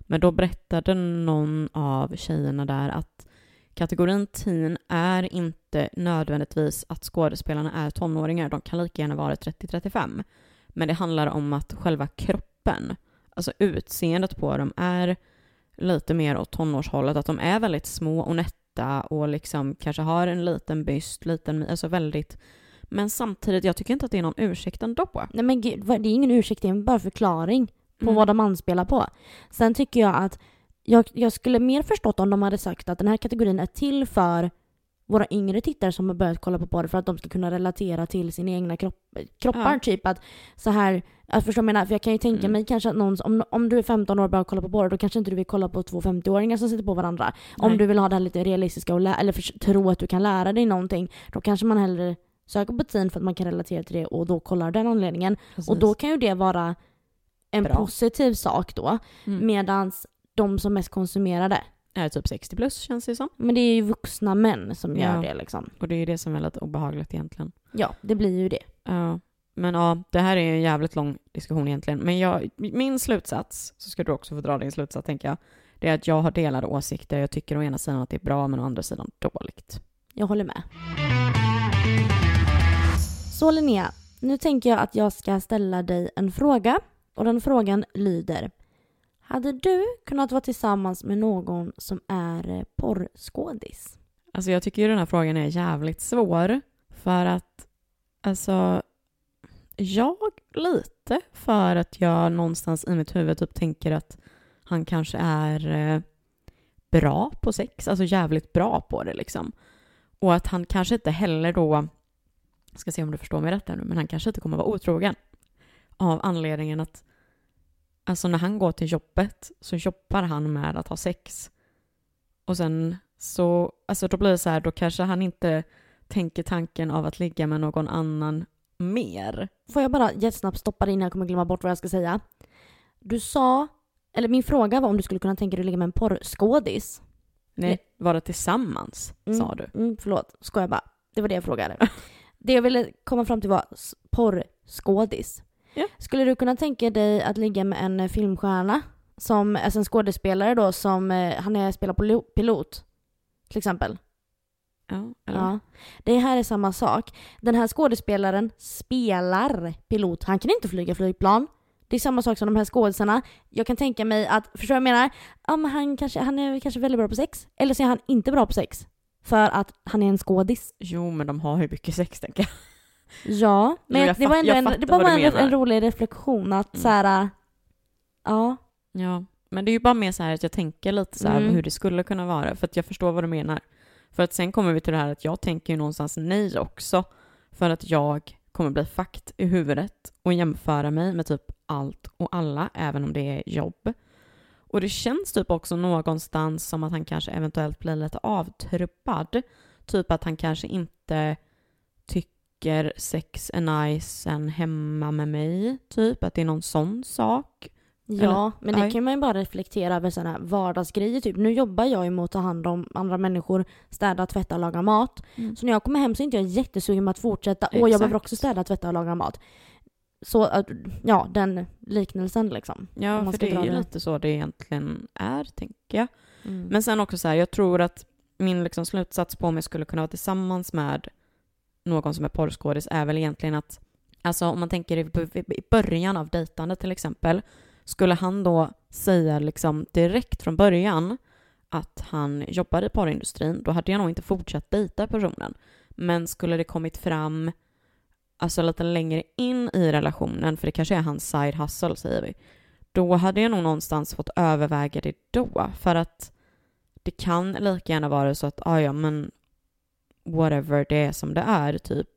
Speaker 2: Men då berättade någon av tjejerna där att kategorin teen är inte nödvändigtvis att skådespelarna är tonåringar, de kan lika gärna vara 30-35. Men det handlar om att själva kroppen, alltså utseendet på dem är lite mer åt tonårshållet, att de är väldigt små och nätta och liksom kanske har en liten byst, liten, alltså väldigt men samtidigt, jag tycker inte att det är någon ursäkt ändå.
Speaker 1: Nej men gud, det är ingen ursäkt, det är bara förklaring på
Speaker 2: Mm.
Speaker 1: vad de anspelar på. Sen tycker jag att jag, jag skulle mer förstått om de hade sagt att den här kategorin är till för våra yngre tittare som har börjat kolla på porr för att de ska kunna relatera till sina egna kropp, kroppar.
Speaker 2: Ja.
Speaker 1: Typ att så här, vad jag menar, för jag kan ju tänka
Speaker 2: Mm.
Speaker 1: mig kanske att någon, om, om du är 15 år och börjar kolla på porr då kanske inte du vill kolla på två 50-åringar som sitter på varandra. Om
Speaker 2: Nej.
Speaker 1: du vill ha det här lite realistiska och lä- eller för, tro att du kan lära dig någonting då kanske man hellre söker på teen för att man kan relatera till det och då kollar av den anledningen. Och då kan ju det vara en
Speaker 2: Bra.
Speaker 1: positiv sak då.
Speaker 2: mm.
Speaker 1: Medan de som mest konsumerar det,
Speaker 2: är typ 60 plus känns det som.
Speaker 1: men det är ju vuxna män som gör
Speaker 2: Ja.
Speaker 1: det liksom.
Speaker 2: Och det är ju det som är lite obehagligt egentligen.
Speaker 1: Ja, det blir ju det.
Speaker 2: Ja, men ja, det här är ju en jävligt lång diskussion egentligen. Men jag, min slutsats, så ska du också få dra din slutsats tänker jag, det är att jag har delade åsikter. Jag tycker å ena sidan att det är bra, men å andra sidan dåligt.
Speaker 1: Jag håller med. Så Linnea, nu tänker jag att jag ska ställa dig en fråga. Och den frågan lyder. Hade du kunnat vara tillsammans med någon som är eh, porrskådis?
Speaker 2: Alltså jag tycker ju den här frågan är jävligt svår. För att, alltså, jag lite för att jag någonstans i mitt huvud typ tänker att han kanske är eh, bra på sex, alltså jävligt bra på det liksom. Och att han kanske inte heller då, ska se om du förstår mig rätt här nu, men han kanske inte kommer vara otrogen. Av anledningen att, alltså när han går till jobbet så jobbar han med att ha sex. Och sen så, alltså då blir det så här, då kanske han inte tänker tanken av att ligga med någon annan mer.
Speaker 1: Får jag bara jättesnabbt stoppa dig innan jag kommer glömma bort vad jag ska säga? Du sa, eller min fråga var om du skulle kunna tänka dig att ligga med en porrskådis.
Speaker 2: Nej, vara tillsammans,
Speaker 1: Mm.
Speaker 2: sa du.
Speaker 1: Mm, förlåt, skojar bara. Det var det jag frågade. *laughs* det jag ville komma fram till var porrskådis.
Speaker 2: Ja.
Speaker 1: Skulle du kunna tänka dig att ligga med en eh, filmstjärna? Som, alltså en skådespelare då som, eh, han är, spelar pilo- pilot. Till exempel.
Speaker 2: Ja?
Speaker 1: Ja. Det här är samma sak. Den här skådespelaren spelar pilot. Han kan inte flyga flygplan. Det är samma sak som de här skådisarna. Jag kan tänka mig att, förstår du vad jag menar? Ja, men han, kanske, han är kanske väldigt bra på sex. Eller så är han inte bra på sex. För att han är en skådis.
Speaker 2: Jo, men de har ju mycket sex, tänker jag.
Speaker 1: Ja, men det var ändå en, det var bara en rolig reflektion att
Speaker 2: Mm.
Speaker 1: så här. ja.
Speaker 2: Ja, men det är ju bara mer så här att jag tänker lite så här
Speaker 1: Mm.
Speaker 2: hur det skulle kunna vara, för att jag förstår vad du menar. För att sen kommer vi till det här att jag tänker ju någonstans nej också, för att jag kommer bli fakt i huvudet och jämföra mig med typ allt och alla, även om det är jobb. Och det känns typ också någonstans som att han kanske eventuellt blir lite avtrubbad. Typ att han kanske inte tycker sex är nice än hemma med mig, typ. Att det är någon sån sak.
Speaker 1: Ja, men det
Speaker 2: Nej.
Speaker 1: kan man ju bara reflektera över sådana här vardagsgrejer. Typ. Nu jobbar jag ju med att ta hand om andra människor, städa, tvätta och laga mat.
Speaker 2: Mm.
Speaker 1: Så när jag kommer hem så är inte jag jättesugen på att fortsätta. Och jag
Speaker 2: Exakt.
Speaker 1: behöver också städa, tvätta och laga mat. Så ja, den liknelsen liksom. Om
Speaker 2: Ja, för det är ju lite så det egentligen är, tänker jag.
Speaker 1: Mm.
Speaker 2: Men sen också så här, jag tror att min liksom slutsats på om jag skulle kunna vara tillsammans med någon som är porrskådis är väl egentligen att, alltså om man tänker i början av dejtandet till exempel, skulle han då säga liksom direkt från början att han jobbar i porrindustrin, då hade jag nog inte fortsatt dejta personen. Men skulle det kommit fram alltså lite längre in i relationen, för det kanske är hans side hustle säger vi, då hade jag nog någonstans fått överväga det då. För att det kan lika gärna vara så att, ah, ja men whatever det är som det är typ.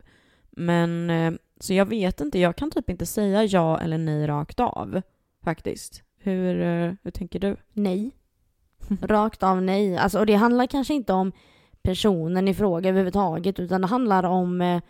Speaker 2: Men eh, så jag vet inte, jag kan typ inte säga ja eller nej rakt av faktiskt. Hur, eh, hur tänker du?
Speaker 1: Nej. Rakt av nej. Alltså, och det handlar kanske inte om personen i fråga överhuvudtaget utan det handlar om eh,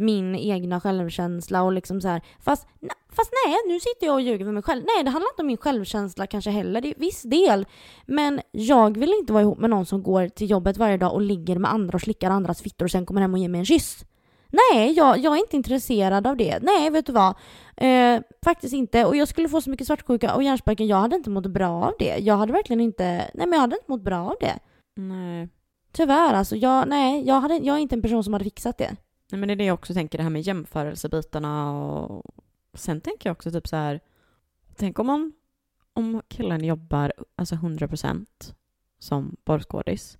Speaker 1: min egna självkänsla och liksom så här. Fast, fast nej, nu sitter jag och ljuger för mig själv. Nej, det handlar inte om min självkänsla kanske heller. Det är viss del. Men jag vill inte vara ihop med någon som går till jobbet varje dag och ligger med andra och slickar andras fittor och sen kommer hem och ger mig en kyss. Nej, jag, jag är inte intresserad av det. Nej, vet du vad? Eh, faktiskt inte. Och jag skulle få så mycket svartsjuka och hjärnsparken. Jag hade inte mått bra av det. Jag hade verkligen inte... Nej, men jag hade inte mått bra av det.
Speaker 2: Nej.
Speaker 1: Tyvärr alltså. Jag, nej, jag, hade, jag är inte en person som hade fixat det.
Speaker 2: Nej men det är det jag också tänker, det här med jämförelsebitarna och sen tänker jag också typ så här, tänk om man, om killen jobbar alltså 100% som porrskådis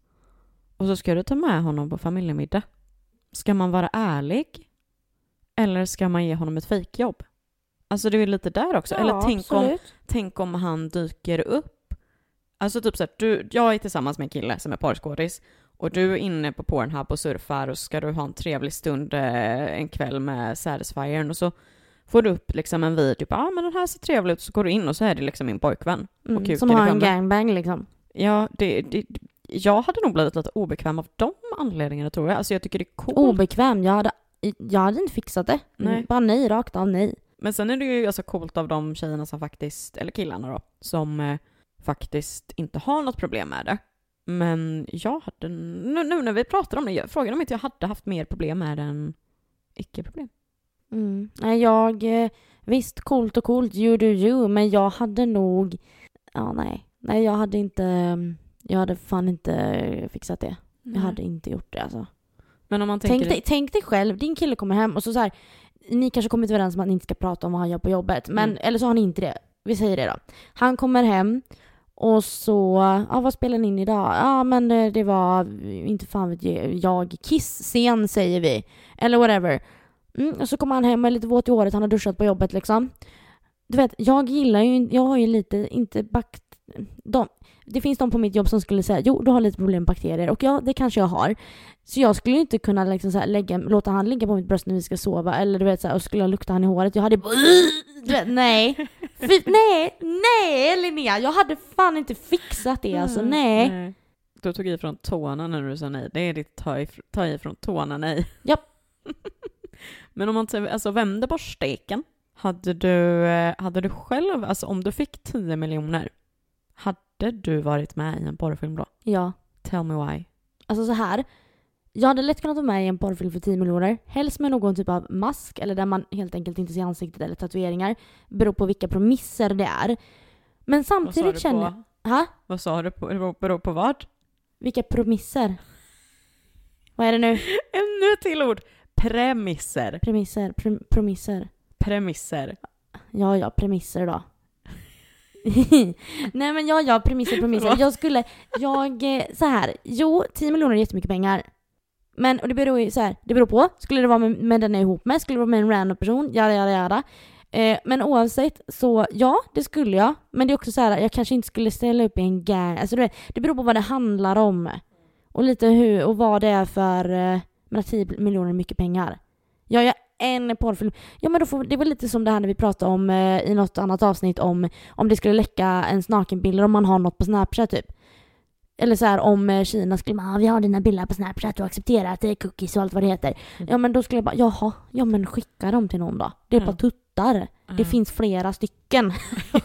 Speaker 2: och så ska du ta med honom på familjemiddag. Ska man vara ärlig? Eller ska man ge honom ett fejkjobb? Alltså det är lite där också. Eller tänk om, tänk om han dyker upp. Alltså typ så här, du, jag är tillsammans med en kille som är porrskådis och du är inne på Pornhub och surfar och ska du ha en trevlig stund eh, en kväll med Satisfyern och så får du upp liksom en video, ja ah, men den här ser trevlig ut, så går du in och så är det liksom min pojkvän.
Speaker 1: Mm, som har en gangbang liksom.
Speaker 2: Ja, det, det, jag hade nog blivit lite obekväm av de anledningarna tror jag. Alltså jag tycker det är coolt.
Speaker 1: Obekväm. Jag hade, jag hade inte fixat det.
Speaker 2: Nej.
Speaker 1: Mm, Bara nej, rakt av nej.
Speaker 2: Men sen är det ju alltså coolt av de tjejerna som faktiskt, eller killarna då, som eh, faktiskt inte har något problem med det. Men jag hade, nu, nu när vi pratar om det, jag- frågan om inte jag hade haft mer problem med det än icke-problem.
Speaker 1: Mm. Nej, jag... eh, Visst, coolt och coolt, you do you, men jag hade nog... Ja, nej. Nej, jag hade inte... Jag hade fan inte fixat det. Jag hade inte gjort det alltså.
Speaker 2: Men om man tänker...
Speaker 1: Tänk dig, tänk dig själv, din kille kommer hem och så, så här, ni kanske kommit överens om att ni inte ska prata om vad han gör på jobbet. Men,
Speaker 2: Mm.
Speaker 1: Eller så har ni inte det. Vi säger det då. Han kommer hem och så, ja vad spelar ni in idag? Ja men det, det var, eh, inte fan vet jag, jag, Kiss-scen säger vi. Eller whatever. Mm, och så kommer han hem och är lite våt i håret, han har duschat på jobbet liksom. Du vet, jag gillar ju, jag har ju lite, inte bakt... De, det finns de på mitt jobb som skulle säga jo du har lite problem med bakterier och ja det kanske jag har. Så jag skulle inte kunna liksom så lägga, låta han ligga på mitt bröst när vi ska sova eller du vet så här, och skulle jag lukta han i håret, jag hade bara du vet, nej. *laughs* Fy, nej, nej Linnea, jag hade fan inte fixat det alltså, nej.
Speaker 2: Du tog i från tårna när du sa nej. Det är ditt ta, if- ta tårna nej.
Speaker 1: Japp. *laughs*
Speaker 2: Men om man alltså, vänder på steken. Hade du, eh, hade du själv, alltså om du fick 10 miljoner, hade du varit med i en porrfilm då?
Speaker 1: Ja,
Speaker 2: Tell me why.
Speaker 1: alltså så här. Jag hade lätt kunnat vara med i en porrfilm för 10 miljoner. Helst med någon typ av mask eller där man helt enkelt inte ser ansiktet eller tatueringar. Beror på vilka premisser det är. Men samtidigt känner jag... Ha?
Speaker 2: Vad sa du på? Beror- på vad?
Speaker 1: Vilka premisser? Vad är det nu? *laughs*
Speaker 2: Ännu ett till ord. Premisser.
Speaker 1: Premisser, pr- premisser.
Speaker 2: Premisser.
Speaker 1: Ja, ja, premisser då. *laughs* Nej men ja, ja, premisser, *laughs* premisser. Jag skulle, jag, eh, så här, jo, 10 miljoner är jättemycket pengar. Men, och det beror ju så här, det beror på. Skulle det vara med, med den jag är ihop med, skulle det vara med en random person, jada jada jada. Eh, men oavsett så, ja, det skulle jag. Men det är också så här, jag kanske inte skulle ställa upp i en gang, alltså du vet, det beror på vad det handlar om. Och lite hur, och vad det är för, eh, men 10 miljoner är mycket pengar. Jag gör en porrfilm, Ja men då får, det var lite som det här när vi pratade om eh, i något annat avsnitt om om det skulle läcka ens nakenbilder om man har något på Snapchat typ. Eller så här om eh, Kina skulle bara, ah, vi har dina bilder på Snapchat och accepterar att det är cookies och allt vad det heter.
Speaker 2: Mm.
Speaker 1: Ja men då skulle jag bara, jaha, ja men skicka dem till någon då. Det är
Speaker 2: Mm.
Speaker 1: bara tutt tuttar. Det finns flera stycken.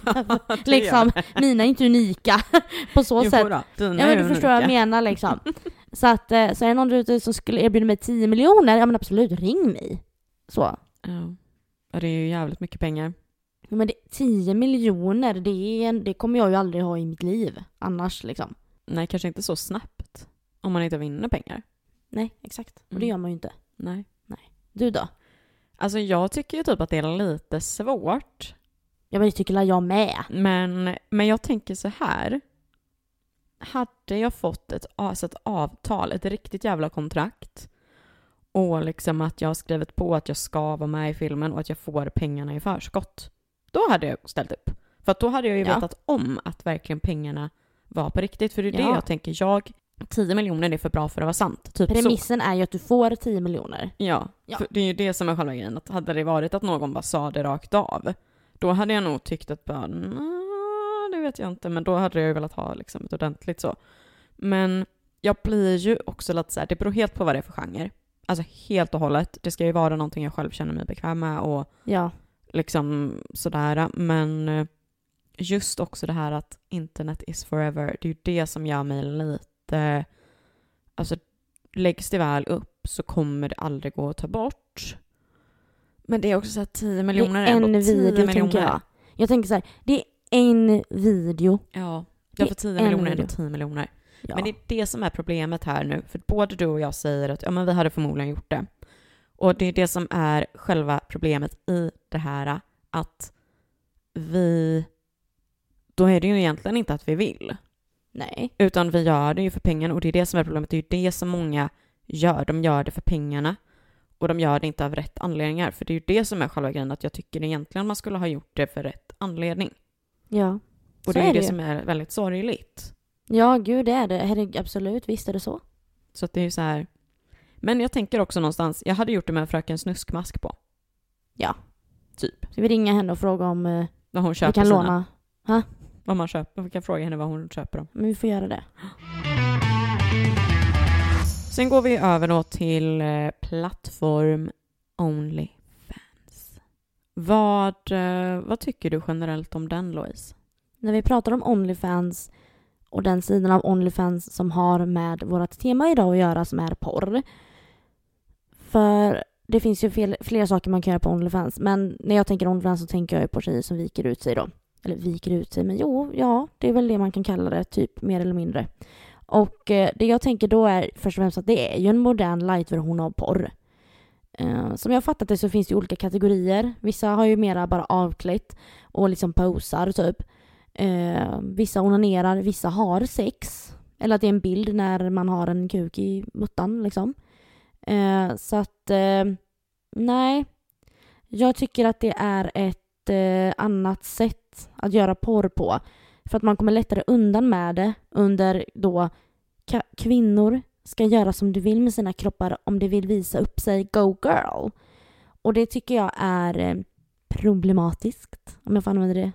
Speaker 1: *laughs* liksom, mina är inte unika *laughs* på så
Speaker 2: Jo,
Speaker 1: sätt.
Speaker 2: då, dina
Speaker 1: Ja men
Speaker 2: är
Speaker 1: du förstår vad jag
Speaker 2: unika.
Speaker 1: menar liksom. *laughs* Så att, eh, så är det någon där ute som skulle erbjuda mig 10 miljoner, ja men absolut, ring mig. Så.
Speaker 2: Ja. Ja, det är ju jävligt mycket pengar.
Speaker 1: Ja, Men det, 10 miljoner, det, är en, det kommer jag ju aldrig ha i mitt liv annars liksom.
Speaker 2: Nej, kanske inte så snabbt. Om man inte vinner pengar.
Speaker 1: Nej, exakt. Och det
Speaker 2: Mm.
Speaker 1: gör man ju inte.
Speaker 2: Nej.
Speaker 1: Du då?
Speaker 2: Alltså jag tycker ju typ att det är lite svårt.
Speaker 1: Ja men det tycker jag med.
Speaker 2: Men, men jag tänker så här. Hade jag fått ett, alltså ett avtal, ett riktigt jävla kontrakt och liksom att jag har skrivit på att jag ska vara med i filmen och att jag får pengarna i förskott. Då hade jag ställt upp. För då hade jag ju
Speaker 1: Ja.
Speaker 2: vetat om att verkligen pengarna var på riktigt. För det är det
Speaker 1: Ja.
Speaker 2: jag tänker. Jag, 10 miljoner är för bra för att vara sant. Typ så.
Speaker 1: Premissen är ju att du får 10 miljoner.
Speaker 2: Ja,
Speaker 1: Ja.
Speaker 2: Det är ju det som är själva grejen. Att hade det varit att någon bara sa det rakt av, då hade jag nog tyckt att bara, "Nja, det vet jag inte, men då hade jag ju velat ha liksom ett ordentligt så. Men jag blir ju också lite så här, det beror helt på vad det är för genre. Alltså helt och hållet. Det ska ju vara någonting jag själv känner mig bekväm med och
Speaker 1: Ja.
Speaker 2: liksom sådär. Men eh, just också det här att internet is forever, det är ju det som gör mig lite, alltså läggs det väl upp så kommer det aldrig gå att ta bort. Men det är också så här 10 miljoner
Speaker 1: det är
Speaker 2: ändå
Speaker 1: en
Speaker 2: 10
Speaker 1: video
Speaker 2: miljoner.
Speaker 1: tänker jag. Jag tänker så här, det är en video.
Speaker 2: Ja,
Speaker 1: Det
Speaker 2: ja för 10
Speaker 1: är en
Speaker 2: miljoner är ändå
Speaker 1: video.
Speaker 2: 10 miljoner.
Speaker 1: Ja.
Speaker 2: Men det är det som är problemet här nu. För både du och jag säger att ja, men vi hade förmodligen gjort det. Och det är det som är själva problemet i det här. Att vi... Då är det ju egentligen inte att vi vill.
Speaker 1: Nej.
Speaker 2: Utan vi gör det ju för pengarna. Och det är det som är problemet. Det är ju det som många gör. De gör det för pengarna. Och de gör det inte av rätt anledningar. För det är ju det som är själva grejen. Att jag tycker egentligen man skulle ha gjort det för rätt anledning.
Speaker 1: Ja.
Speaker 2: Och det är
Speaker 1: är
Speaker 2: det
Speaker 1: det ju.
Speaker 2: som är väldigt sorgligt.
Speaker 1: Ja, gud det är det. Herregud, absolut, visst är det så.
Speaker 2: Så att det är ju så här. Men jag tänker också någonstans, jag hade gjort det med Fröken Snuskmask på.
Speaker 1: Ja.
Speaker 2: Typ.
Speaker 1: Ska vi ringa henne och fråga om eh,
Speaker 2: Vad hon
Speaker 1: vi
Speaker 2: köper
Speaker 1: kan
Speaker 2: sina.
Speaker 1: låna?
Speaker 2: Vad man köper. Vi kan fråga henne vad hon köper dem.
Speaker 1: Men vi får göra det.
Speaker 2: Sen går vi över då till eh, plattform Onlyfans. Vad, eh, vad tycker du generellt om den Louise?
Speaker 1: När vi pratar om Onlyfans och den sidan av Onlyfans som har med vårt tema idag att göra som är porr. För det finns ju fel, flera saker man kan göra på Onlyfans. Men när jag tänker Onlyfans så tänker jag ju på tjejer som viker ut sig då. Eller viker ut sig, men jo, ja, det är väl det man kan kalla det, typ mer eller mindre. Och eh, det jag tänker då är först och främst att det är ju en modern light-version av porr. Eh, som jag har fattat det så finns det ju olika kategorier. Vissa har ju mera bara avklätt och liksom posar typ. Eh, vissa onanerar, vissa har sex. Eller att det är en bild när man har en kuk i muttan liksom. Eh, så att, eh, nej. Jag tycker att det är ett eh, annat sätt att göra porr på. För att man kommer lättare undan med det under då kvinnor ska göra som du vill med sina kroppar om de vill visa upp sig. Go girl! Och det tycker jag är eh, problematiskt, om jag får använda det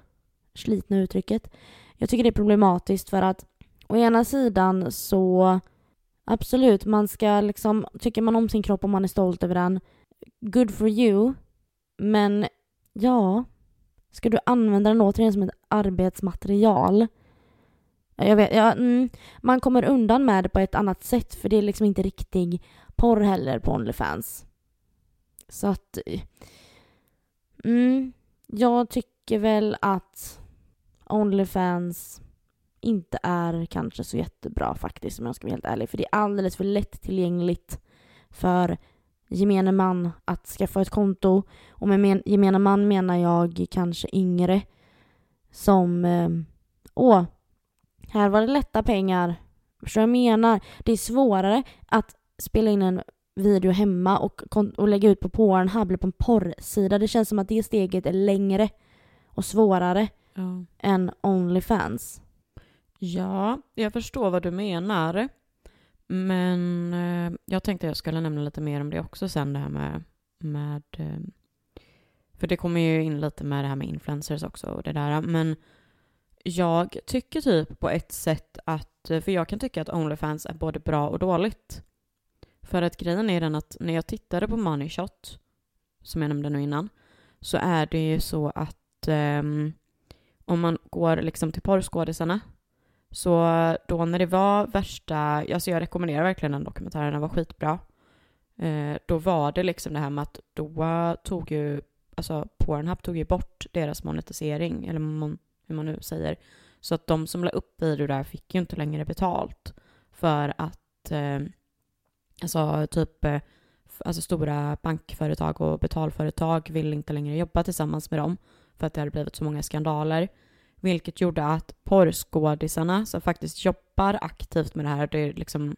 Speaker 1: slitna uttrycket. Jag tycker det är problematiskt för att å ena sidan så absolut, man ska liksom, tycker man om sin kropp och man är stolt över den, good for you. Men ja, ska du använda den återigen som ett arbetsmaterial? Jag vet, ja, mm, man kommer undan med det på ett annat sätt för det är liksom inte riktig porr heller på Onlyfans. Så att... Mm, jag tycker väl att Onlyfans inte är kanske så jättebra faktiskt om jag ska vara helt ärlig. För det är alldeles för lättillgängligt för gemene man att skaffa ett konto. Och med men, gemene man menar jag kanske yngre som eh, åh, här var det lätta pengar. Förstår du vad jag menar? Det är svårare att spela in en video hemma och, och lägga ut på Pornhub eller på en porrsida. Det känns som att det steget är längre och svårare
Speaker 2: Ja.
Speaker 1: än Onlyfans.
Speaker 2: Ja, jag förstår vad du menar. Men eh, jag tänkte jag skulle nämna lite mer om det också sen, det här med... med eh, för det kommer ju in lite med det här med influencers också och det där. Men jag tycker typ på ett sätt att... För jag kan tycka att Onlyfans är både bra och dåligt. För att grejen är den att när jag tittade på Money Shot, som jag nämnde nu innan, så är det ju så att ehm, om man går liksom till porrskådisarna så då när det var värsta, alltså jag rekommenderar verkligen den dokumentären, den var skitbra. Eh, då var det liksom det här med att då tog ju, alltså Pornhub tog ju bort deras monetisering, eller mon, hur man nu säger. Så att de som la upp video där fick ju inte längre betalt. För att, eh, alltså typ, eh, alltså stora bankföretag och betalföretag vill inte längre jobba tillsammans med dem. För att det hade blivit så många skandaler. Vilket gjorde att porrskådisarna som faktiskt jobbar aktivt med det här, det är liksom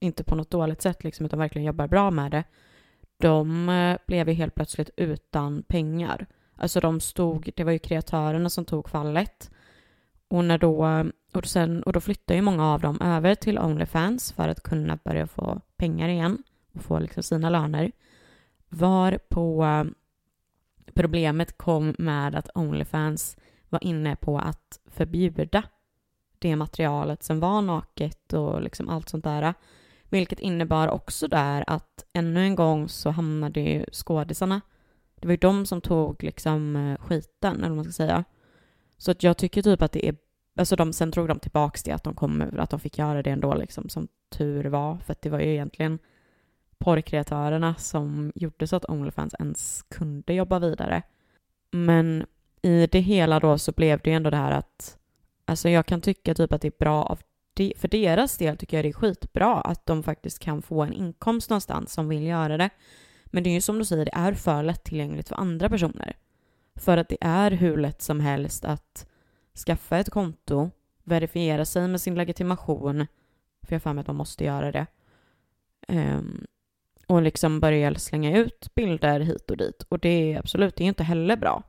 Speaker 2: inte på något dåligt sätt liksom, utan verkligen jobbar bra med det, de eh, blev ju helt plötsligt utan pengar. Alltså de stod, det var ju kreatörerna som tog fallet. Och, när då, och, sen, och då flyttade ju många av dem över till Onlyfans för att kunna börja få pengar igen och få liksom sina löner. Var på problemet kom med att Onlyfans var inne på att förbjuda det materialet som var naket och liksom allt sånt där. Vilket innebar också där att ännu en gång så hamnade ju skådisarna, det var ju de som tog liksom eh, skiten, eller vad man ska säga. Så att jag tycker typ att det är, alltså de, sen drog de tillbaks det att de kom, att de fick göra det ändå liksom, som tur var, för att det var ju egentligen porrkreatörerna som gjorde så att Onlyfans ens kunde jobba vidare. Men i det hela då så blev det ju ändå det här att, alltså jag kan tycka typ att det är bra av de, för deras del tycker jag det är skitbra att de faktiskt kan få en inkomst någonstans som vill göra det. Men det är ju som du säger, det är för lättillgängligt för andra personer. För att det är hur lätt som helst att skaffa ett konto, verifiera sig med sin legitimation, för jag har för mig att man måste göra det, um, och liksom börja slänga ut bilder hit och dit. Och det är absolut, det är inte heller bra.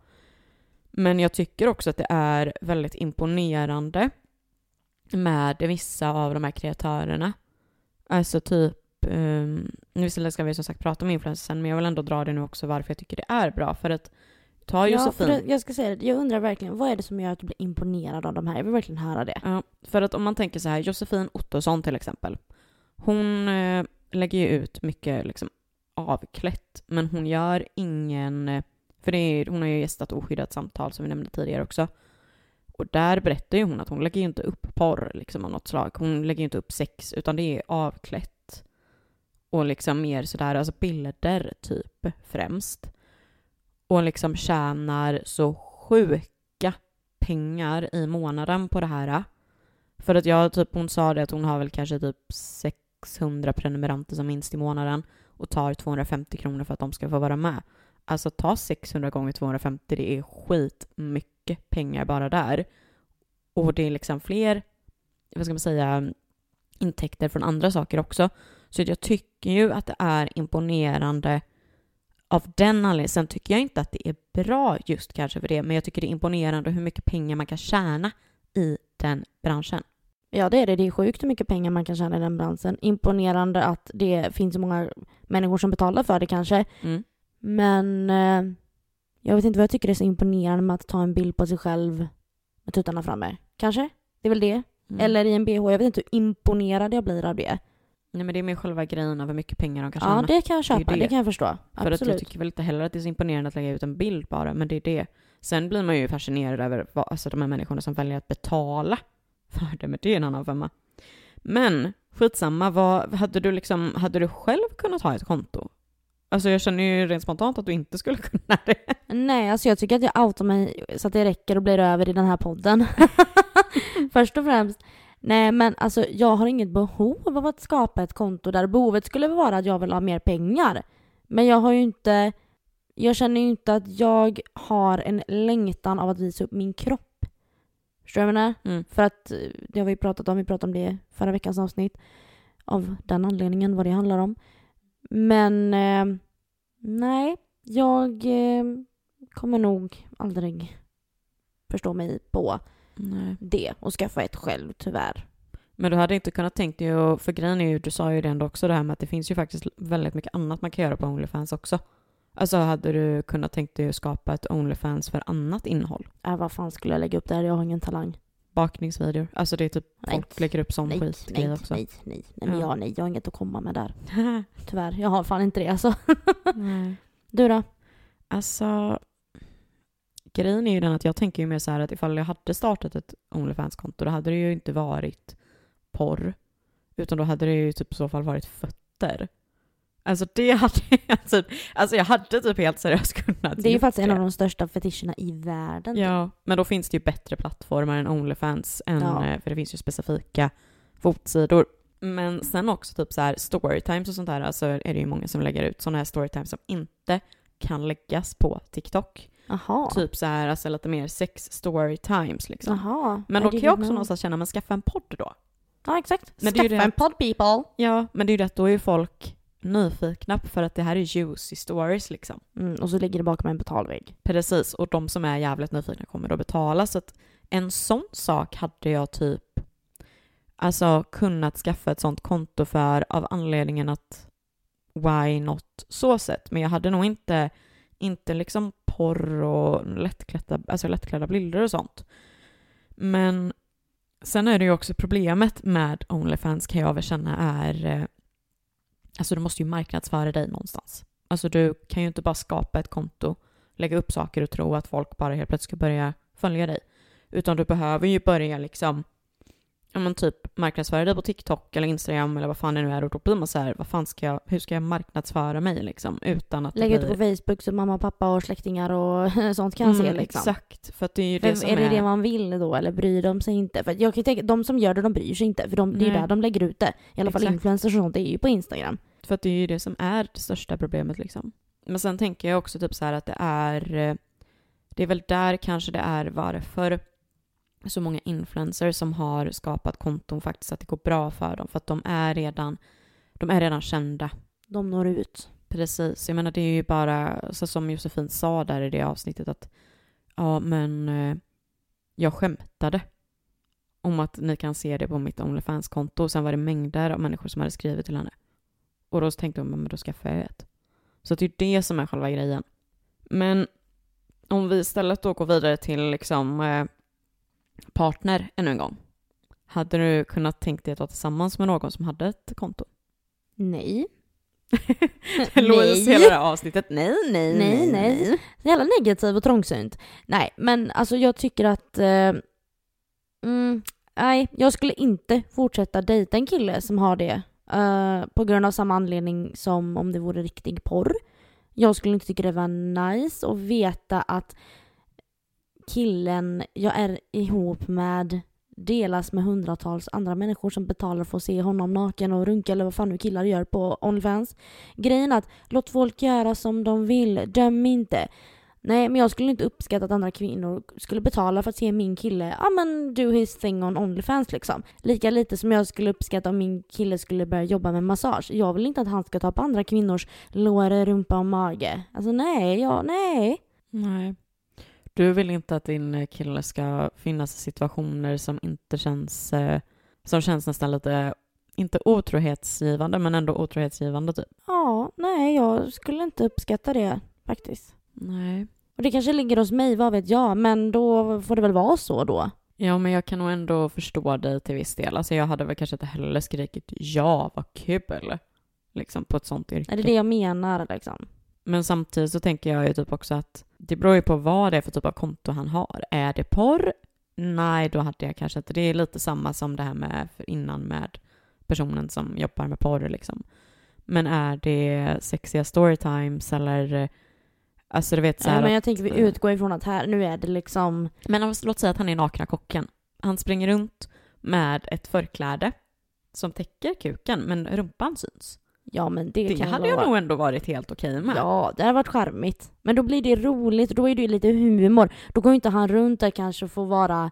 Speaker 2: Men jag tycker också att det är väldigt imponerande med vissa av de här kreatörerna. Alltså typ, um, visserligen ska vi som sagt prata om influencers sen, men jag vill ändå dra det nu också varför jag tycker det är bra. För att ta Josefin...
Speaker 1: Ja, jag ska säga det, jag undrar verkligen, vad är det som gör att du blir imponerad av de här? Jag vill verkligen höra det.
Speaker 2: Ja, för att om man tänker så här, Josefin Ottosson till exempel. Hon eh, lägger ju ut mycket liksom avklätt, men hon gör ingen för det är, hon har ju gästat Oskyddat samtal som vi nämnde tidigare också. Och där berättar ju hon att hon lägger ju inte upp porr liksom av något slag. Hon lägger ju inte upp sex, utan det är avklätt. Och liksom mer sådär, alltså bilder typ främst. Och liksom tjänar så sjuka pengar i månaden på det här. För att jag, typ hon sa det att hon har väl kanske typ sex 600 prenumeranter som minst i månaden och tar 250 kronor för att de ska få vara med. Alltså ta 600 gånger 250, det är skitmycket pengar bara där. Och det är liksom fler, vad ska man säga, intäkter från andra saker också. Så jag tycker ju att det är imponerande av den anledningen. Sen tycker jag inte att det är bra just kanske för det, men jag tycker det är imponerande hur mycket pengar man kan tjäna i den branschen.
Speaker 1: Ja, det är det. Det är sjukt hur mycket pengar man kan tjäna i den branschen. Imponerande att det finns så många människor som betalar för det kanske. Mm. Men eh, jag vet inte vad jag tycker är så imponerande med att ta en bild på sig själv med tuttarna framme. Kanske? Det är väl det? Mm. Eller i en bh. Jag vet inte hur imponerad jag blir av det.
Speaker 2: Nej men det är mer själva grejen av hur mycket pengar de kan tjäna.
Speaker 1: Ja det kan jag köpa, det. det. kan jag förstå.
Speaker 2: För
Speaker 1: Absolut.
Speaker 2: att jag tycker väl inte heller att det är så imponerande att lägga ut en bild bara, men det är det. Sen blir man ju fascinerad över vad, alltså, de här människorna som väljer att betala för det, men det en annan femma. Men skitsamma, vad, hade, du liksom, hade du själv kunnat ha ett konto? Alltså jag känner ju rent spontant att du inte skulle *laughs* kunna det.
Speaker 1: Nej, alltså jag tycker att jag outar mig så att det räcker och blir över i den här podden. *laughs* Först och främst. Nej, men alltså jag har inget behov av att skapa ett konto där behovet skulle vara att jag vill ha mer pengar. Men jag har ju inte, jag känner ju inte att jag har en längtan av att visa upp min kropp. Förstår du vad jag menar? Mm. För att eh, det har vi pratat om, vi pratade om det förra veckans avsnitt. Av den anledningen, vad det handlar om. Men eh, nej, jag eh, kommer nog aldrig förstå mig på nej. det och skaffa ett själv, tyvärr.
Speaker 2: Men du hade inte kunnat tänkt dig, för grejen är ju, du sa ju det ändå också det här med att det finns ju faktiskt väldigt mycket annat man kan göra på Onlyfans också. Alltså hade du kunnat tänkt dig att skapa ett Onlyfans för annat innehåll?
Speaker 1: Äh, vad fan skulle jag lägga upp där? Jag har ingen talang
Speaker 2: bakningsvideor. Alltså det är typ nej. folk lägger upp sån
Speaker 1: nej,
Speaker 2: skit
Speaker 1: nej, också. Nej, nej, nej, men ja. jag, nej, jag har inget att komma med där. *laughs* Tyvärr, jag har fan inte det alltså. *laughs* du då?
Speaker 2: Alltså, grejen är ju den att jag tänker ju mer så här att ifall jag hade startat ett Onlyfans-konto då hade det ju inte varit porr. Utan då hade det ju typ i så fall varit fötter. Alltså det hade *laughs* jag typ, alltså jag hade typ helt seriöst kunnat
Speaker 1: Det är ju faktiskt en av de största fetischerna i världen. typ.
Speaker 2: Ja, men då finns det ju bättre plattformar än Onlyfans, än,
Speaker 1: Ja.
Speaker 2: eh, för det finns ju specifika fotsidor. Men sen också typ så här storytimes och sånt där, alltså är det ju många som lägger ut sådana här storytimes som inte kan läggas på TikTok.
Speaker 1: Jaha.
Speaker 2: Typ så här, alltså lite mer sex storytimes liksom.
Speaker 1: Jaha.
Speaker 2: Men då kan jag också
Speaker 1: know.
Speaker 2: någonstans känna, men skaffa en podd då.
Speaker 1: Ja, exakt.
Speaker 2: Men
Speaker 1: Skaffa en podd people.
Speaker 2: Ja, men det är ju det att då är ju folk nyfikna för att det här är juicy stories liksom.
Speaker 1: Mm, och så ligger det bakom en betalvägg.
Speaker 2: Precis, och de som är jävligt nyfikna kommer då betala. Så att en sån sak hade jag typ alltså kunnat skaffa ett sånt konto för av anledningen att why not så sett. Men jag hade nog inte, inte liksom porr och lättklädda, alltså lättklädda bilder och sånt. Men sen är det ju också problemet med Onlyfans kan jag väl känna är eh, alltså du måste ju marknadsföra dig någonstans. Alltså du kan ju inte bara skapa ett konto, lägga upp saker och tro att folk bara helt plötsligt ska börja följa dig. Utan du behöver ju börja liksom ja men typ marknadsföra dig på TikTok eller Instagram eller vad fan det nu är och då blir man så här, vad fan ska jag, hur ska jag marknadsföra mig liksom utan att
Speaker 1: Lägga ut
Speaker 2: det
Speaker 1: det
Speaker 2: blir...
Speaker 1: på Facebook så mamma, pappa och släktingar och *laughs* sånt kan se
Speaker 2: Mm,
Speaker 1: liksom.
Speaker 2: Exakt, för att det är ju
Speaker 1: För
Speaker 2: det som
Speaker 1: är det
Speaker 2: är...
Speaker 1: det man vill då eller bryr de sig inte? För jag kan ju tänka, de som gör det de bryr sig inte för de, det är ju där de lägger ut det. I alla fall
Speaker 2: Exakt.
Speaker 1: influencers och sånt, det är ju på Instagram.
Speaker 2: För att det är ju det som är det största problemet liksom. Men sen tänker jag också typ så här att det är... eh, Det är väl där kanske det är varför så många influencers som har skapat konton faktiskt att det går bra för dem. För att de är redan, de är redan kända.
Speaker 1: De når ut.
Speaker 2: Precis. Jag menar det är ju bara, så som Josefin sa där i det avsnittet att ja men eh, jag skämtade om att ni kan se det på mitt Onlyfans-konto och sen var det mängder av människor som hade skrivit till henne. Och då tänkte hon, men då skaffar jag ett. Så det är det som är själva grejen. Men om vi istället då går vidare till liksom eh, partner ännu en gång. Hade du kunnat tänkt dig att vara tillsammans med någon som hade ett konto?
Speaker 1: Nej. *laughs*
Speaker 2: Louise hela det här avsnittet. Nej, nej,
Speaker 1: Nej, nej. Så jävla negativ och trångsynt. Nej, men alltså jag tycker att... Eh, mm, nej, jag skulle inte fortsätta dejta en kille som har det. Eh, på grund av samma anledning som om det vore riktig porr. Jag skulle inte tycka det var nice att veta att killen jag är ihop med delas med hundratals andra människor som betalar för att se honom naken och runka eller vad fan nu killar gör på Onlyfans. Grejen är att låt folk göra som de vill, döm inte. Nej, men jag skulle inte uppskatta att andra kvinnor skulle betala för att se min kille, ja men do his thing on Onlyfans liksom. Lika lite som jag skulle uppskatta om min kille skulle börja jobba med massage. Jag vill inte att han ska ta på andra kvinnors lår, rumpa och mage. Alltså nej, ja, nej.
Speaker 2: Nej. Du vill inte att din kille ska finnas i situationer som inte känns, eh, som känns nästan lite, inte otrohetsgivande, men ändå otrohetsgivande typ.
Speaker 1: Ja, nej, jag skulle inte uppskatta det faktiskt.
Speaker 2: Nej.
Speaker 1: Och det kanske ligger hos mig, vad vet jag, men då får det väl vara så då.
Speaker 2: Ja, men jag kan nog ändå förstå dig till viss del. Alltså jag hade väl kanske inte heller skrikit ja, vad kul, liksom på ett sånt yrke.
Speaker 1: Är det det jag menar liksom?
Speaker 2: Men samtidigt så tänker jag ju typ också att det beror ju på vad det är för typ av konto han har. Är det porr? Nej, då hade jag kanske inte. Det är lite samma som det här med innan med personen som jobbar med porr liksom. Men är det sexiga storytimes eller alltså du vet så här
Speaker 1: Nej, men
Speaker 2: att-
Speaker 1: jag tänker vi utgår ifrån att här, nu är det liksom...
Speaker 2: Men om- låt säga att han är nakna kocken. Han springer runt med ett förkläde som täcker kuken, men rumpan syns.
Speaker 1: Ja men det,
Speaker 2: Det hade jag nog ändå varit helt okej med.
Speaker 1: Ja, det hade varit charmigt. Men då blir det roligt, då är det lite humor. Då går inte han runt där kanske och får vara...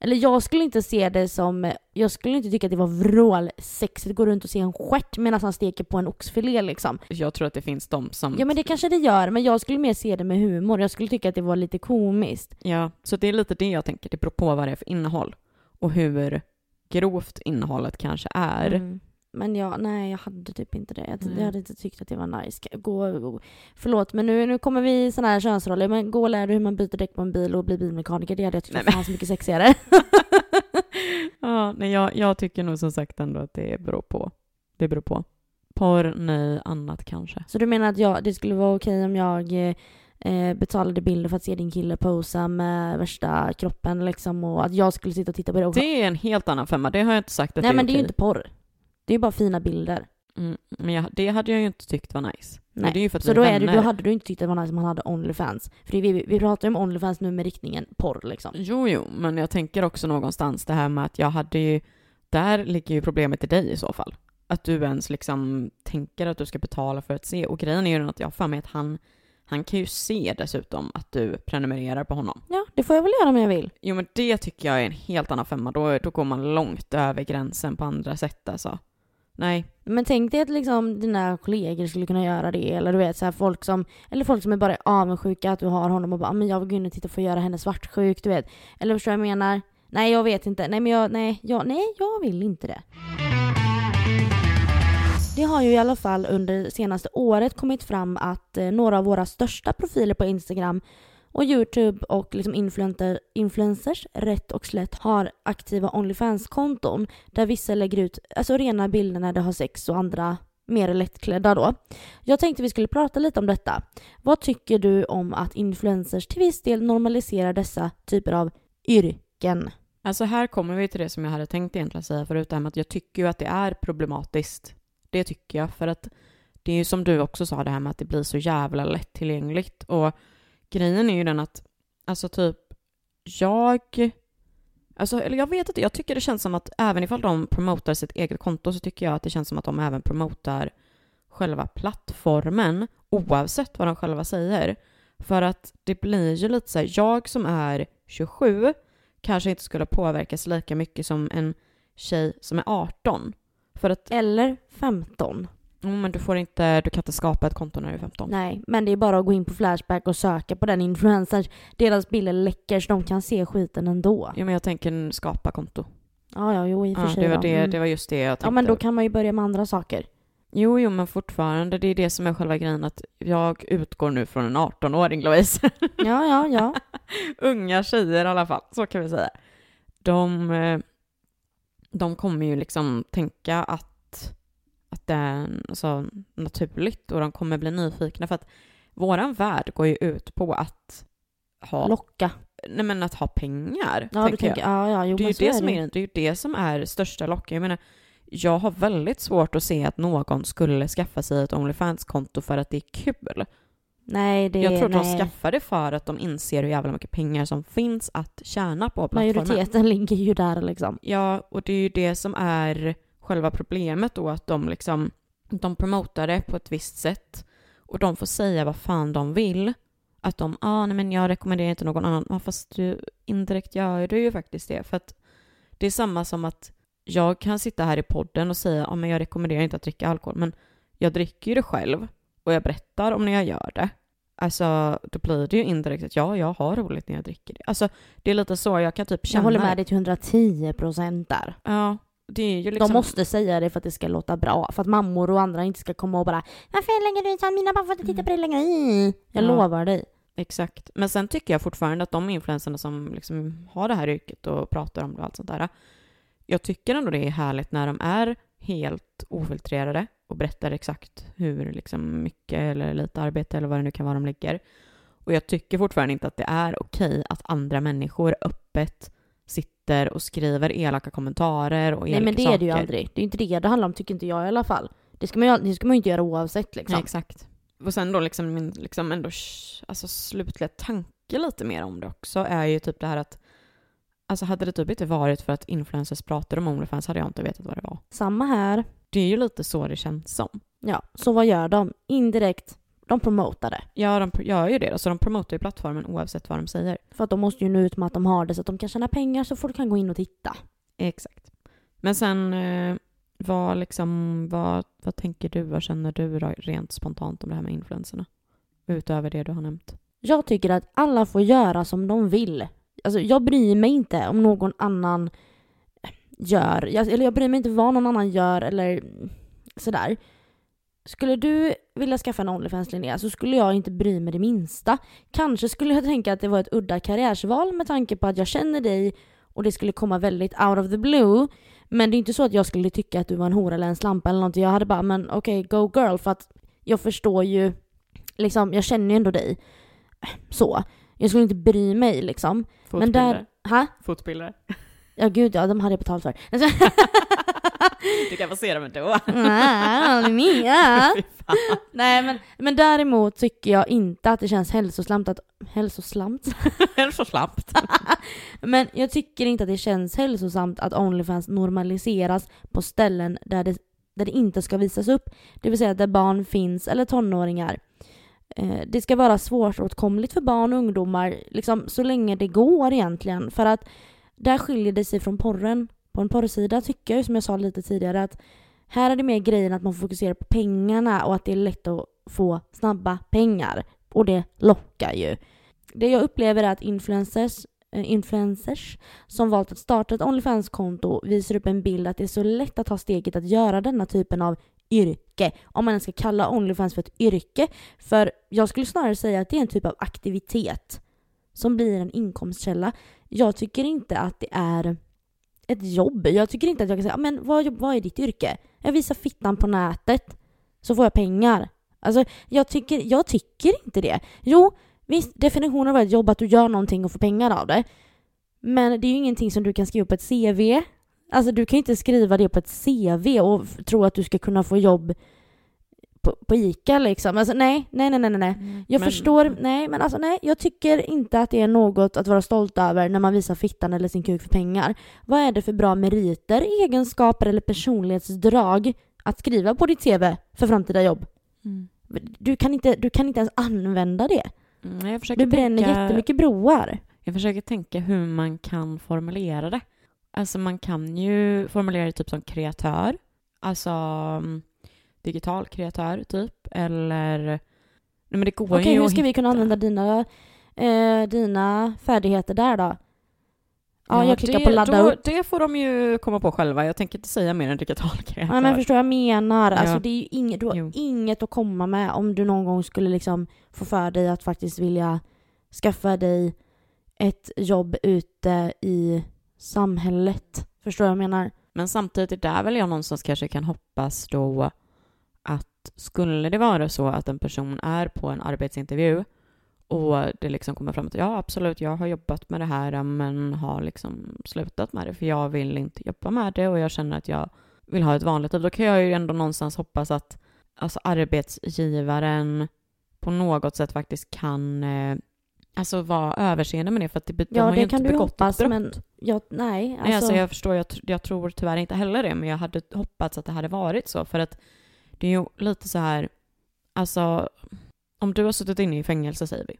Speaker 1: Eller jag skulle inte se det som... Jag skulle inte tycka att det var vrålsexigt att gå runt och se en stjärt medan han steker på en oxfilé liksom.
Speaker 2: Jag tror att det finns de som...
Speaker 1: Ja men det kanske det gör, men jag skulle mer se det med humor. Jag skulle tycka att det var lite komiskt.
Speaker 2: Ja, så det är lite det jag tänker. Det beror på vad det är för innehåll och hur grovt innehållet kanske är.
Speaker 1: Mm. Men ja, nej jag hade typ inte det. Jag,
Speaker 2: Nej.
Speaker 1: jag hade inte tyckt att det var nice. Gå, gå. Förlåt men nu, nu kommer vi i såna här könsroller. Men gå och lär dig hur man byter däck på en bil och blir bilmekaniker. Det hade jag tyckt
Speaker 2: Nej,
Speaker 1: var fan så mycket sexigare. *laughs*
Speaker 2: ja, nej, jag, jag tycker nog som sagt ändå att det beror på. Det beror på. Porr, nej, annat kanske.
Speaker 1: Så du menar att jag, det skulle vara okej om jag eh, eh, betalade bilder för att se din kille posa med värsta kroppen liksom och att jag skulle sitta och titta på det och
Speaker 2: Det är en helt annan femma, det har jag inte sagt att
Speaker 1: Nej
Speaker 2: det är
Speaker 1: men det är ju inte porr. Det är ju bara fina bilder.
Speaker 2: Mm, men jag, det hade jag ju inte tyckt var nice.
Speaker 1: Nej.
Speaker 2: det är ju för att
Speaker 1: Så då,
Speaker 2: är
Speaker 1: det, då hade du inte tyckt att det var nice om han hade Onlyfans. För vi, vi pratar ju om Onlyfans nu med riktningen porr liksom.
Speaker 2: Jo, jo, men jag tänker också någonstans det här med att jag hade ju... Där ligger ju problemet i dig i så fall. Att du ens liksom tänker att du ska betala för att se. Och grejen är ju den att jag har för mig att han, han kan ju se dessutom att du prenumererar på honom.
Speaker 1: Ja, det får jag väl göra om jag vill.
Speaker 2: Jo, men det tycker jag är en helt annan femma. Då, då går man långt över gränsen på andra sätt alltså. Nej,
Speaker 1: Men tänk dig att liksom dina kollegor skulle kunna göra det. Eller du vet så här folk som, eller folk som är bara avundsjuka att du har honom och bara ah, men jag vill gå in och titta för att göra henne svartsjuk, du vet. Eller förstår du vad jag menar? Nej jag vet inte. Nej men jag, nej, jag, nej jag vill inte det. Det har ju i alla fall under det senaste året kommit fram att eh, några av våra största profiler på Instagram och Youtube och liksom influencer, influencers rätt och slätt har aktiva Onlyfans-konton där vissa lägger ut alltså rena bilder när de har sex och andra mer lättklädda då. Jag tänkte vi skulle prata lite om detta. Vad tycker du om att influencers till viss del normaliserar dessa typer av yrken?
Speaker 2: Alltså här kommer vi till det som jag hade tänkt egentligen säga förut, det här med att jag tycker ju att det är problematiskt. Det tycker jag, för att det är ju som du också sa det här med att det blir så jävla lättillgängligt. Och grejen är ju den att, alltså typ, jag... Alltså, eller jag vet inte, jag tycker det känns som att även ifall de promotar sitt eget konto så tycker jag att det känns som att de även promotar själva plattformen oavsett vad de själva säger. För att det blir ju lite så här, jag som är 27 kanske inte skulle påverkas lika mycket som en tjej som är 18. För att,
Speaker 1: Eller 15?
Speaker 2: Oh, men du får inte, du kan inte skapa ett konto när du är 15.
Speaker 1: Nej, men det är bara att gå in på Flashback och söka på den influencern. Deras bilder läcker så de kan se skiten ändå.
Speaker 2: Ja, men jag tänker skapa konto.
Speaker 1: Ja, ja, jo i och för
Speaker 2: Ja,
Speaker 1: sig
Speaker 2: det, var det,
Speaker 1: Mm.
Speaker 2: det var just det jag tänkte.
Speaker 1: Ja, men då kan man ju börja med andra saker.
Speaker 2: Jo, jo, men fortfarande, det är det som är själva grejen att jag utgår nu från en 18-åring, Louise. *laughs*
Speaker 1: Ja, ja, ja.
Speaker 2: Unga tjejer i alla fall, så kan vi säga. De, eh, de kommer ju liksom tänka att, är alltså, naturligt och de kommer bli nyfikna för att våran värld går ju ut på att ha,
Speaker 1: Locka.
Speaker 2: nej men att ha pengar.
Speaker 1: Ja, du
Speaker 2: tänker jag.
Speaker 1: tänker, ja, ja, jo,
Speaker 2: det är ju det som
Speaker 1: det.
Speaker 2: är, det är ju det som är största locken. Jag menar, jag har väldigt svårt att se att någon skulle skaffa sig ett Onlyfans-konto för att det är kul.
Speaker 1: Nej, det
Speaker 2: jag tror att
Speaker 1: nej.
Speaker 2: de skaffar det för att de inser hur jävla mycket pengar som finns att tjäna på plattformen.
Speaker 1: Majoriteten *laughs* ligger ju där liksom.
Speaker 2: Ja, och det är ju det som är själva problemet då, att de liksom, de promotar det på ett visst sätt och de får säga vad fan de vill. Att de, ah, nej men jag rekommenderar inte någon annan. Ja, fast du, indirekt gör du ju faktiskt det. För att det är samma som att jag kan sitta här i podden och säga, ja men jag rekommenderar inte att dricka alkohol, men jag dricker ju det själv och jag berättar om när jag gör det. Alltså, då blir det ju indirekt att ja, jag har roligt när jag dricker det. Alltså, det är lite så, jag kan typ känna
Speaker 1: Jag håller med dig till 110 procent där.
Speaker 2: Ja, liksom...
Speaker 1: De måste säga det för att det ska låta bra. För att mammor och andra inte ska komma och bara Varför lägger du så? Mina barn får inte titta på det längre. Mm. Jag
Speaker 2: Ja.
Speaker 1: lovar dig.
Speaker 2: Exakt. Men sen tycker jag fortfarande att de influencerna som liksom har det här yrket och pratar om det och allt sånt där. Jag tycker ändå det är härligt när de är helt ofiltrerade och berättar exakt hur liksom mycket eller lite arbete eller vad det nu kan vara de lägger. Och jag tycker fortfarande inte att det är okej att andra människor öppet sitter och skriver elaka kommentarer och elaka
Speaker 1: Nej men det
Speaker 2: saker.
Speaker 1: är det ju aldrig. Det är inte det det handlar om tycker inte jag i alla fall. Det ska man ju, det ska man ju inte göra oavsett liksom.
Speaker 2: Nej, exakt. Och sen då liksom min liksom ändå alltså slutliga tanke lite mer om det också är ju typ det här att Alltså hade det typ inte varit för att influencers pratade om Onlyfans hade jag inte vetat vad det var.
Speaker 1: Samma här.
Speaker 2: Det är ju lite så det känns som.
Speaker 1: Ja, så vad gör de? Indirekt, de promotar det.
Speaker 2: Ja, de gör ju det. Så de promotar ju plattformen oavsett vad de säger.
Speaker 1: För att de måste ju nå ut med att de har det så att de kan tjäna pengar så folk kan gå in och titta.
Speaker 2: Exakt. Men sen, eh, vad liksom, vad, vad tänker du, vad känner du då, rent spontant om det här med influencerna? Utöver det du har nämnt.
Speaker 1: Jag tycker att alla får göra som de vill. Alltså jag bryr mig inte om någon annan gör, jag, eller jag bryr mig inte vad någon annan gör eller sådär. Skulle du vilja skaffa en Onlyfans Linnea så skulle jag inte bry mig det minsta. Kanske skulle jag *laughs* tänka att det var ett udda karriärsval med tanke på att jag känner dig och det skulle komma väldigt out of the blue. Men det är inte så att jag skulle tycka att du var en hora eller en slampa eller någonting. Jag hade bara, men okej, go girl. För att jag förstår ju, liksom, jag känner ju ändå dig. så. Jag skulle inte bry mig liksom. Men där... Ha?
Speaker 2: Fotbilder.
Speaker 1: Ja gud ja, de hade jag betalt för. *laughs*
Speaker 2: du kan få se dem ändå. *laughs* *laughs*
Speaker 1: Nej men, men däremot tycker jag inte att det känns hälsosamt att... Hälsosamt?
Speaker 2: hälsosamt.
Speaker 1: men jag tycker inte att det känns hälsosamt att Onlyfans normaliseras på ställen där det, där det inte ska visas upp. Det vill säga där barn finns eller tonåringar. Eh, det ska vara svåråtkomligt för barn och ungdomar liksom, så länge det går egentligen. För att där skiljer det sig från porren. På en porrsida tycker jag som jag sa lite tidigare att här är det mer grejen att man fokuserar på pengarna och att det är lätt att få snabba pengar. Och det lockar ju. Det jag upplever är att influencers, äh, influencers som valt att starta ett Onlyfans-konto visar upp en bild att det är så lätt att ta steget att göra denna typen av yrke. Om man ens ska kalla Onlyfans för ett yrke. För jag skulle snarare säga att det är en typ av aktivitet som blir en inkomstkälla. Jag tycker inte att det är ett jobb. Jag tycker inte att jag kan säga men vad, vad är ditt yrke? Jag visar fittan på nätet så får jag pengar. Alltså jag tycker, jag tycker inte det. Jo, visst definitionen av ett jobb att du gör någonting och får pengar av det. Men det är ju ingenting som du kan skriva på ett CV. Alltså du kan ju inte skriva det på ett CV och tro att du ska kunna få jobb på, på ICA liksom. Alltså nej, nej, nej, nej, nej. Mm. Jag men, förstår, nej, men alltså nej, jag tycker inte att det är något att vara stolt över när man visar fittan eller sin kuk för pengar. Vad är det för bra meriter, egenskaper eller personlighetsdrag att skriva på ditt CV för framtida jobb? Mm. Du, kan inte, du kan inte ens använda det.
Speaker 2: Mm,
Speaker 1: du bränner tänka, jättemycket broar.
Speaker 2: Jag försöker tänka hur man kan formulera det. Alltså man kan ju formulera det typ som kreatör. Alltså mm, digital kreatör typ. Eller... Nej men det går
Speaker 1: Okej,
Speaker 2: ju
Speaker 1: hur ska hitta. vi kunna använda dina, eh, dina färdigheter där då? Ja, ja jag klickar
Speaker 2: det,
Speaker 1: på ladda
Speaker 2: då,
Speaker 1: upp.
Speaker 2: Det får de ju komma på själva. Jag tänker inte säga mer än digital kreatör. *laughs*
Speaker 1: Ja, men förstår jag menar. Alltså, det är ju inget, du har jo. inget att komma med om du någon gång skulle liksom få för dig att faktiskt vilja skaffa dig ett jobb ute i samhället. Förstår jag menar?
Speaker 2: Men samtidigt, där väl jag någonstans kanske kan hoppas då att skulle det vara så att en person är på en arbetsintervju och det liksom kommer fram att ja, absolut, jag har jobbat med det här men har liksom slutat med det för jag vill inte jobba med det och jag känner att jag vill ha ett vanligt liv. Då kan jag ju ändå någonstans hoppas att alltså, arbetsgivaren på något sätt faktiskt kan eh, alltså vara överseende med det för att det, de
Speaker 1: ja,
Speaker 2: har
Speaker 1: ju
Speaker 2: inte begått
Speaker 1: hoppas,
Speaker 2: brott.
Speaker 1: Men jag, nej,
Speaker 2: alltså... nej, alltså jag förstår, jag, jag tror tyvärr inte heller det men jag hade hoppats att det hade varit så för att det är ju lite så här, alltså om du har suttit inne i fängelse säger vi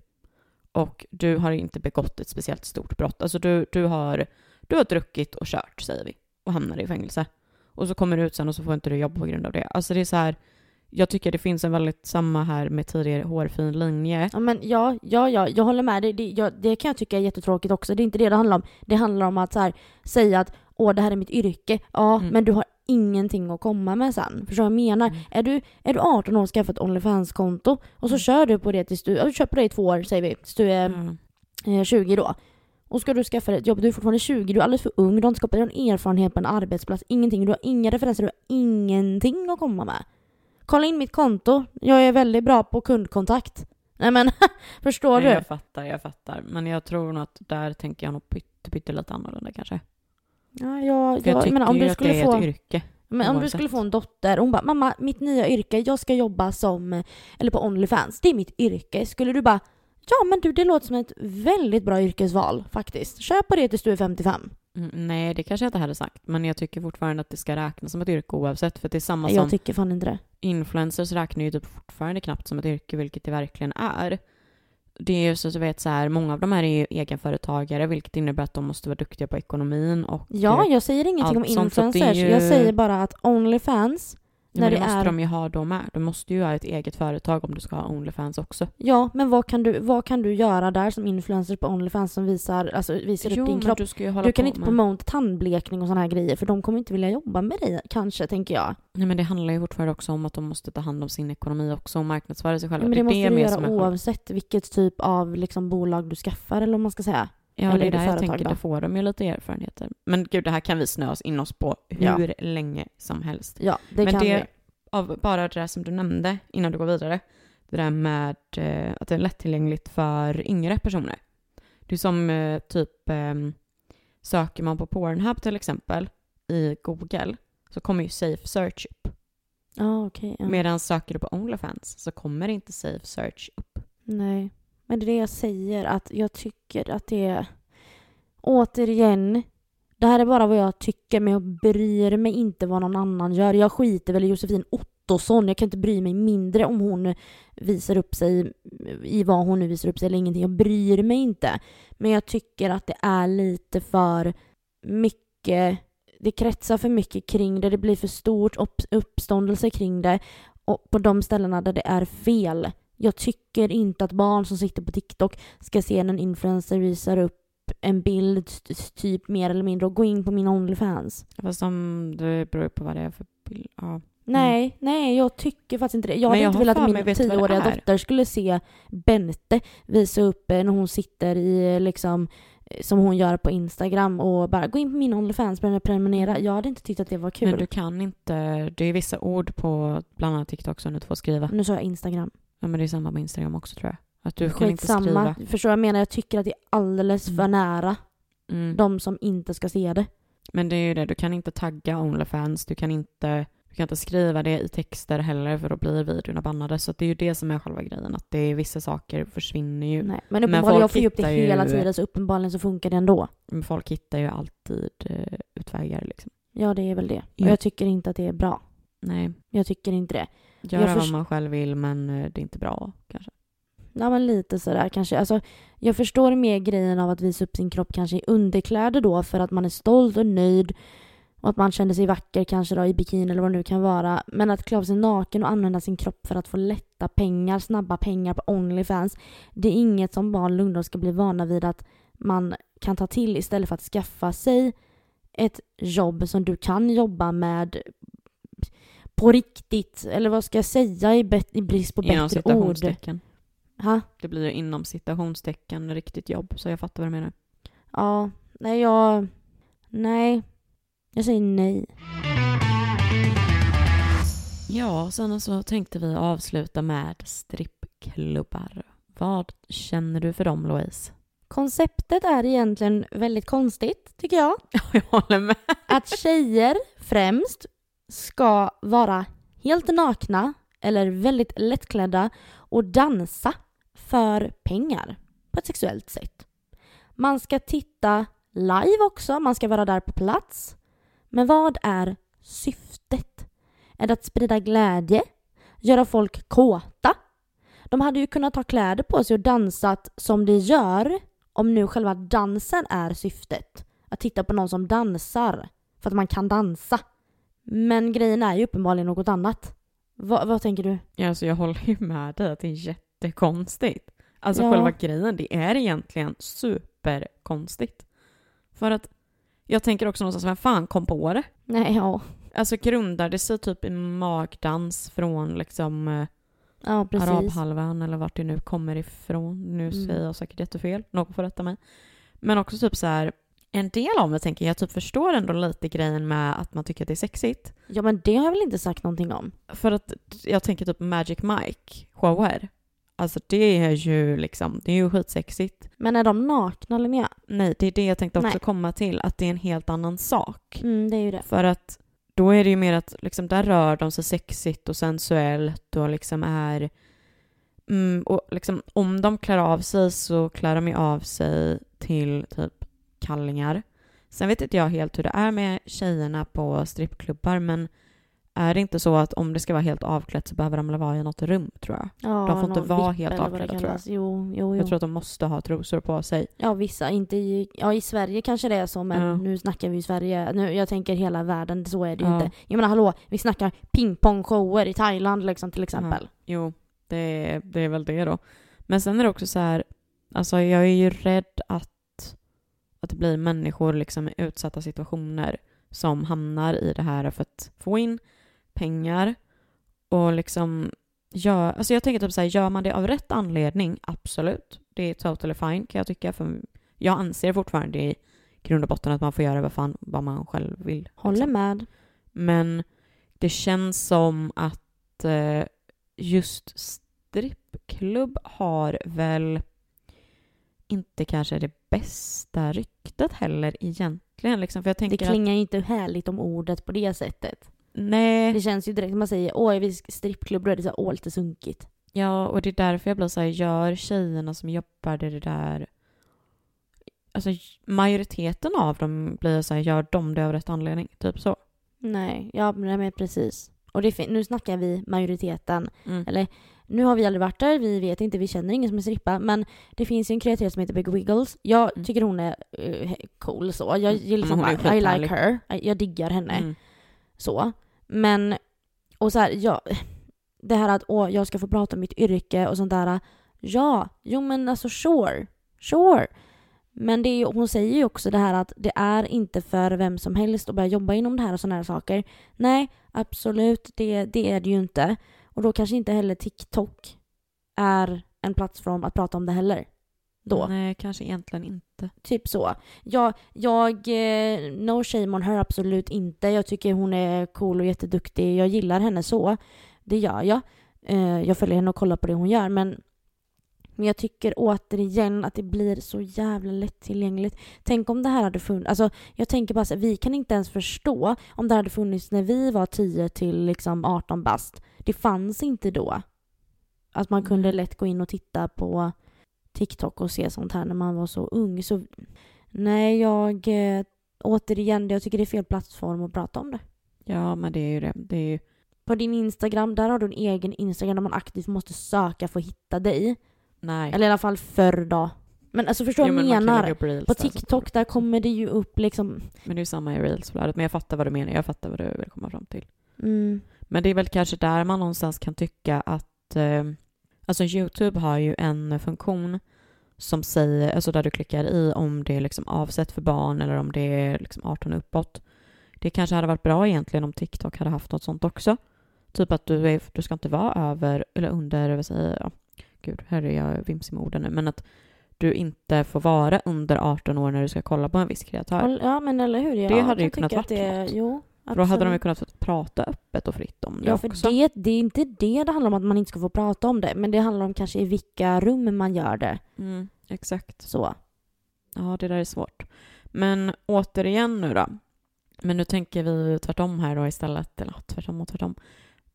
Speaker 2: och du har inte begått ett speciellt stort brott, alltså du, du, har, du har druckit och kört säger vi och hamnar i fängelse och så kommer du ut sen och så får inte du jobb på grund av det. Alltså det är så här, jag tycker det finns en väldigt samma här med tidigare hårfin linje.
Speaker 1: Ja, men ja, ja, ja, jag håller med. Det, det, jag, det kan jag tycka är jättetråkigt också. Det är inte det det handlar om. Det handlar om att så här, säga att åh, det här är mitt yrke. Ja, mm. men du har ingenting att komma med sen. Förstår du vad jag menar? Mm. Är, du, är du 18 år och skaffat ett Onlyfans-konto och så mm. kör du på det tills du, du kör på det i två år säger vi, tills du är mm. eh, 20 då. Och ska du skaffa ett jobb, du är fortfarande 20, du är alldeles för ung, du har inte skapat någon erfarenhet på en arbetsplats, ingenting, du har inga referenser, du har ingenting att komma med. Kolla in mitt konto, jag är väldigt bra på kundkontakt. Nej men, *laughs* förstår
Speaker 2: Nej,
Speaker 1: du?
Speaker 2: Jag fattar, jag fattar. Men jag tror nog att där tänker jag nog pytte, pytte lite annorlunda kanske.
Speaker 1: Ja, jag,
Speaker 2: jag, jag menar, om du skulle det är få, ett yrke.
Speaker 1: Men om du skulle få en dotter, hon bara mamma, mitt nya yrke, jag ska jobba som, eller på Onlyfans, det är mitt yrke. Skulle du bara Ja men du, det låter som ett väldigt bra yrkesval faktiskt. Köp på det tills du är 55.
Speaker 2: Mm, nej, det kanske jag inte hade sagt. Men jag tycker fortfarande att det ska räknas som ett yrke oavsett. För det är samma
Speaker 1: jag
Speaker 2: som...
Speaker 1: Jag tycker fan inte det.
Speaker 2: Influencers räknar ju typ fortfarande knappt som ett yrke, vilket det verkligen är det är ju så att du vet så här, många av de här är ju egenföretagare vilket innebär att de måste vara duktiga på ekonomin och
Speaker 1: Ja, jag säger ingenting om influencers. Ju... Jag säger bara att Onlyfans
Speaker 2: Ja, när det, det måste är... de ju ha då med. Du måste ju ha ett eget företag om du ska ha Onlyfans också.
Speaker 1: Ja, men vad kan du, vad kan du göra där som influencer på Onlyfans som visar, alltså, visar jo, upp din kropp?
Speaker 2: Du,
Speaker 1: du kan
Speaker 2: på
Speaker 1: inte promota tandblekning och sådana här grejer för de kommer inte vilja jobba med dig kanske, tänker jag.
Speaker 2: Nej, men det handlar ju fortfarande också om att de måste ta hand om sin ekonomi också och marknadsföra sig själva.
Speaker 1: Men det,
Speaker 2: det
Speaker 1: måste
Speaker 2: det
Speaker 1: du göra oavsett vilket typ av liksom, bolag du skaffar eller vad man ska säga.
Speaker 2: Ja, det är där jag tänker, då får de ju lite erfarenheter. Men gud, det här kan vi snöa oss in oss på hur ja. länge som helst.
Speaker 1: Ja, det
Speaker 2: men
Speaker 1: kan
Speaker 2: det,
Speaker 1: vi
Speaker 2: av bara det där som du nämnde innan du går vidare. det där med eh, att det är lättillgängligt för yngre personer. Det är som eh, typ eh, söker man på Pornhub till exempel i Google så kommer ju Safe Search upp.
Speaker 1: Ja, okej. ja.
Speaker 2: Medan söker du på Onlyfans så kommer inte Safe Search upp.
Speaker 1: Nej. Men det är det jag säger, att jag tycker att det är... Återigen, det här är bara vad jag tycker, men jag bryr mig inte vad någon annan gör. Jag skiter väl i Josefin Ottosson. Jag kan inte bry mig mindre om hon visar upp sig i vad hon nu visar upp sig eller ingenting. Jag bryr mig inte. Men jag tycker att det är lite för mycket det kretsar för mycket kring det, det blir för stort uppståndelse kring det och på de ställena där det är fel. Jag tycker inte att barn som sitter på TikTok ska se när en influencer visar upp en bild typ mer eller mindre och gå in på min Onlyfans.
Speaker 2: Fast om det beror på vad det är för bild. Ja.
Speaker 1: Nej, nej, jag tycker faktiskt inte det. Jag
Speaker 2: Men
Speaker 1: hade
Speaker 2: jag
Speaker 1: inte velat att min tioåriga dotter skulle se Bente visa upp eh, när hon sitter i eh, liksom eh, som hon gör på Instagram och bara gå in på min Onlyfans och prenumerera. Jag hade inte tyckt att det var kul.
Speaker 2: Men du kan inte, det är vissa ord på bland annat TikTok som du inte får skriva.
Speaker 1: Nu sa jag Instagram.
Speaker 2: Ja men det är samma på Instagram också tror jag. Att du kan inte skriva.
Speaker 1: Förstår jag menar? Jag tycker att det är alldeles för
Speaker 2: Mm.
Speaker 1: nära
Speaker 2: Mm.
Speaker 1: de som inte ska se det.
Speaker 2: Men det är ju det, du kan inte tagga Onlyfans, du kan inte, du kan inte skriva det i texter heller för då blir videorna bannade. Så det är ju det som är själva grejen, att det är vissa saker försvinner ju.
Speaker 1: Nej. Men
Speaker 2: Men
Speaker 1: uppenbarligen, jag
Speaker 2: folk
Speaker 1: får ju upp det
Speaker 2: hittar ju-
Speaker 1: hela tiden så uppenbarligen så funkar det ändå.
Speaker 2: Men folk hittar ju alltid eh, utvägar liksom.
Speaker 1: Ja, det är väl det. Och
Speaker 2: Ja.
Speaker 1: jag tycker inte att det är bra.
Speaker 2: Nej,
Speaker 1: Jag tycker inte det.
Speaker 2: Göra
Speaker 1: Jag
Speaker 2: vad man själv vill men eh, det är inte bra kanske.
Speaker 1: Ja, men lite sådär kanske. Alltså, jag förstår mer grejen av att visa upp sin kropp kanske i underkläder då för att man är stolt och nöjd och att man känner sig vacker kanske då i bikini eller vad det nu kan vara. Men att klä av sig naken och använda sin kropp för att få lätta pengar, snabba pengar på Onlyfans, det är inget som barn och ungdom ska bli vana vid att man kan ta till istället för att skaffa sig ett jobb som du kan jobba med på riktigt, eller vad ska jag säga i, bet- i brist på
Speaker 2: Inom
Speaker 1: bättre ord? Ha?
Speaker 2: Det blir inom citationstecken riktigt jobb, så jag fattar vad du menar.
Speaker 1: Ja, nej jag... Nej. Jag säger nej.
Speaker 2: Ja, sen så tänkte vi avsluta med strippklubbar. Vad känner du för dem, Louise?
Speaker 1: Konceptet är egentligen väldigt konstigt, tycker jag. *laughs*
Speaker 2: Jag håller med.
Speaker 1: Att tjejer främst ska vara helt nakna eller väldigt lättklädda och dansa för pengar på ett sexuellt sätt. Man ska titta live också, man ska vara där på plats. Men vad är syftet? Är det att sprida glädje? Göra folk kåta? De hade ju kunnat ha kläder på sig och dansat som de gör om nu själva dansen är syftet. Att titta på någon som dansar för att man kan dansa. Men grejen är ju uppenbarligen något annat. Va, vad tänker du?
Speaker 2: Ja, alltså jag håller ju med dig att det är jättekonstigt. Alltså
Speaker 1: Ja.
Speaker 2: själva grejen, det är egentligen superkonstigt. För att jag tänker också någonstans, vem fan kom på det?
Speaker 1: Nej, ja.
Speaker 2: Alltså grundar det sig typ i magdans från liksom eh,
Speaker 1: Ja,
Speaker 2: arabhalvön eller vart det nu kommer ifrån. Nu
Speaker 1: Mm.
Speaker 2: säger jag säkert jättefel, någon får rätta mig. Men också typ så här, en del av mig tänker jag typ förstår ändå lite grejen med att man tycker att det är sexigt.
Speaker 1: Ja, men det har jag väl inte sagt någonting om?
Speaker 2: För att jag tänker typ Magic Mike shower. Alltså det är ju liksom, det är ju skitsexigt.
Speaker 1: Men är de nakna, Linnea?
Speaker 2: Nej, det är det jag tänkte också
Speaker 1: Nej.
Speaker 2: komma till, att det är en helt annan sak.
Speaker 1: Mm, det är ju det.
Speaker 2: För att då är det ju mer att liksom, där rör de sig sexigt och sensuellt och liksom är... Mm, och liksom, om de klär av sig så klär de ju av sig till typ kallingar. Sen vet inte jag helt hur det är med tjejerna på strippklubbar men är det inte så att om det ska vara helt avklätt så behöver de väl vara i något rum tror jag.
Speaker 1: Ja,
Speaker 2: De får inte vara helt avklädda, tror jag.
Speaker 1: Jo, jo, jo.
Speaker 2: Jag tror att de måste ha trosor på sig.
Speaker 1: Ja, vissa. Inte i, ja, i Sverige kanske det är så, men
Speaker 2: Ja.
Speaker 1: nu snackar vi i Sverige. Nu, jag tänker hela världen, så är det ju
Speaker 2: Ja.
Speaker 1: inte. Jag menar hallå, vi snackar pingpongshower i Thailand liksom till exempel.
Speaker 2: Jo, det är, det är väl det då. Men sen är det också så här, alltså jag är ju rädd att, att det blir människor liksom i utsatta situationer som hamnar i det här för att få in pengar och liksom gör, alltså jag tänker typ så här, gör man det av rätt anledning, absolut. Det är totally fine kan jag tycka, för jag anser fortfarande i grund och botten att man får göra vad fan vad man själv vill.
Speaker 1: Håller
Speaker 2: liksom.
Speaker 1: med.
Speaker 2: Men det känns som att eh, just strippklubb har väl inte kanske det bästa ryktet heller egentligen. Liksom. För jag
Speaker 1: Det
Speaker 2: tänker
Speaker 1: klingar ju inte härligt om ordet på det sättet.
Speaker 2: nej,
Speaker 1: Det känns ju direkt när man säger åh, jag vill strippklubb, då är det så här, åh, lite sunkigt.
Speaker 2: ja, och det är därför jag blir så här, gör tjejerna som jobbar det, där Alltså majoriteten av dem blir så här, gör de det av rätt anledning? Typ så.
Speaker 1: Nej, ja men precis. Och det är nu snackar vi majoriteten.
Speaker 2: Mm.
Speaker 1: Eller nu har vi aldrig varit där, vi vet inte, vi känner ingen som är strippa. Men det finns ju en kreatör som heter Big Wiggles. Jag
Speaker 2: Mm.
Speaker 1: tycker hon är eh, cool så. Jag
Speaker 2: Mm,
Speaker 1: gillar
Speaker 2: men hon
Speaker 1: I, like her. Jag diggar henne.
Speaker 2: Mm.
Speaker 1: Så. Men, och så här, ja, det här att åh, jag ska få prata om mitt yrke och sånt där. Ja, jo men alltså sure. Sure. Men det är, hon säger ju också det här att det är inte för vem som helst att börja jobba inom det här och sådana här saker. Nej, absolut, det, det är det ju inte. Och då kanske inte heller TikTok är en plattform att prata om det heller. Då.
Speaker 2: Nej, kanske egentligen inte.
Speaker 1: Typ så. Jag, jag, eh, no shame on her, absolut inte. Jag tycker hon är cool och jätteduktig. Jag gillar henne så. Det gör jag. Eh, jag följer henne och kollar på det hon gör. Men, men jag tycker återigen att det blir så jävla lättillgängligt. Tänk om det här hade funnits. Alltså, jag tänker bara så här, vi kan inte ens förstå om det hade funnits när vi var 10 till liksom 18 bast. Det fanns inte då. Att man kunde lätt gå in och titta på TikTok och se sånt här när man var så ung. Så nej, jag... Eh, återigen, jag tycker det är fel plattform att prata om det.
Speaker 2: Ja, men det är ju det. Det är ju...
Speaker 1: På din Instagram, där har du en egen Instagram där man aktivt måste söka för att hitta dig.
Speaker 2: Nej.
Speaker 1: Eller i alla fall förr då. Men alltså förstår vad jag menar?
Speaker 2: reels
Speaker 1: På TikTok där kommer det ju upp liksom...
Speaker 2: Men det är ju samma i reelsflödet. Men jag fattar vad du menar. Jag fattar vad du vill komma fram till.
Speaker 1: Mm,
Speaker 2: Men det är väl kanske där man någonstans kan tycka att... Eh, alltså YouTube har ju en funktion som säger, alltså där du klickar i om det är liksom avsett för barn eller om det är liksom 18 och uppåt. Det kanske hade varit bra egentligen om TikTok hade haft något sånt också. Typ att du, är, du ska inte vara över eller under, vad säger jag? Gud, här är jag vimsig med orden nu. Men att du inte får vara under 18 år när du ska kolla på en viss kreatör.
Speaker 1: Ja men eller hur? Jag
Speaker 2: Det hade ju kunnat varit
Speaker 1: det,
Speaker 2: något.
Speaker 1: Jo,
Speaker 2: För då hade de ju
Speaker 1: absolut.
Speaker 2: kunnat få prata öppet och fritt om det
Speaker 1: Ja, för
Speaker 2: också.
Speaker 1: det, det är inte det det handlar om att man inte ska få prata om det. Men det handlar om kanske i vilka rum man gör det.
Speaker 2: Mm, exakt.
Speaker 1: Så.
Speaker 2: Ja, det där är svårt. Men återigen nu då. Men nu tänker vi tvärtom här då istället. Eller ja, tvärtom och tvärtom.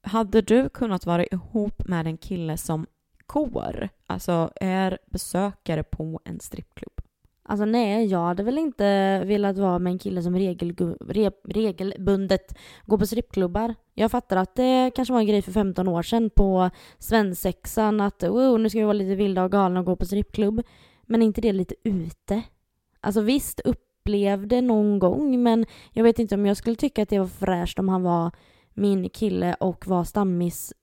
Speaker 2: Hade du kunnat vara ihop med en kille som kår, alltså är besökare på en strippklubb?
Speaker 1: Alltså nej, jag hade väl inte velat vara med en kille som regel, re, regelbundet går på strippklubbar. Jag fattar att det kanske var en grej för 15 år sedan på svensexan att wow, nu ska vi vara lite vilda och galna och gå på strippklubb. Men är inte det lite ute? Alltså visst, upplevde någon gång men jag vet inte om jag skulle tycka att det var fräscht om han var min kille och var stammis,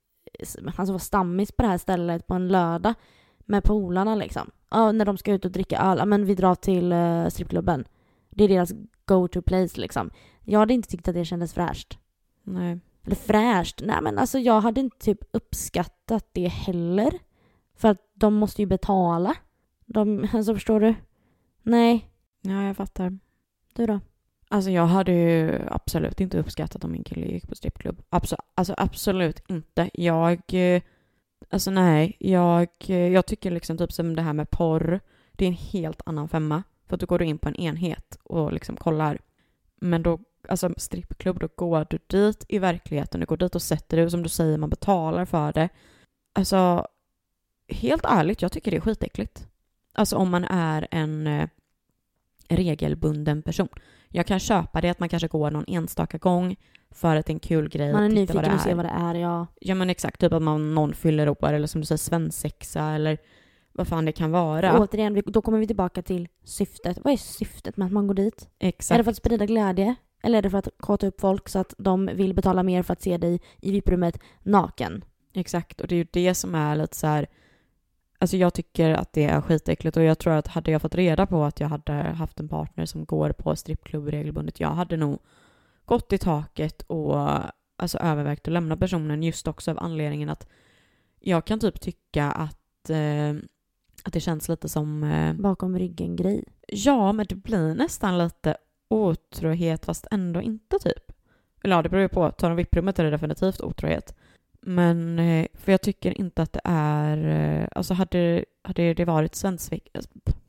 Speaker 1: alltså var stammis på det här stället på en lördag med polarna liksom. Ja, när de ska ut och dricka öl, ja men vi drar till uh, strippklubben. Det är deras go-to place liksom. Jag hade inte tyckt att det kändes fräscht.
Speaker 2: Nej.
Speaker 1: Eller fräscht, nej men alltså jag hade inte typ uppskattat det heller. För att de måste ju betala. De, *laughs* alltså förstår du? Nej,
Speaker 2: Ja, jag fattar.
Speaker 1: du då?
Speaker 2: Alltså jag hade ju absolut inte uppskattat om min kille gick på strippklubb. Abso- alltså absolut inte. Jag... Eh, alltså nej, jag, eh, jag tycker liksom typ som det här med porr. Det är en helt annan femma. För att då går du in på en enhet och liksom kollar. Men då, alltså strippklubb, då går du dit i verkligheten. Du går dit och sätter dig och som du säger, man betalar för det. Alltså, helt ärligt, jag tycker det är skitäckligt. Alltså om man är en eh, regelbunden person. Jag kan köpa det att man kanske går någon enstaka gång för att det är en kul grej.
Speaker 1: Man är nyfiken och ser vad det är, ja.
Speaker 2: Ja men exakt, typ att man, någon fyller år eller som du säger svensexa eller vad fan det kan vara.
Speaker 1: Återigen, vi- då kommer vi tillbaka till syftet. Vad är syftet med att man går dit? Är det
Speaker 2: Exakt.
Speaker 1: för att sprida glädje? Eller är det för att kåta upp folk så att de vill betala mer för att se dig i VIP-rummet naken?
Speaker 2: Exakt, och det är ju det som är lite så här. Alltså jag tycker att det är skitäckligt och jag tror att hade jag fått reda på att jag hade haft en partner som går på strippklubb regelbundet, jag hade nog gått i taket och alltså övervägt att lämna personen just också av anledningen att jag kan typ tycka att, eh, att det känns lite som eh,
Speaker 1: Bakom ryggen-grej.
Speaker 2: Ja, men det blir nästan lite otrohet fast ändå inte typ. Eller ja, det beror ju på. Tar de VIP-rummet är det definitivt otrohet. Men, eh, för jag tycker inte att det är, eh, alltså hade, hade det varit svensexa,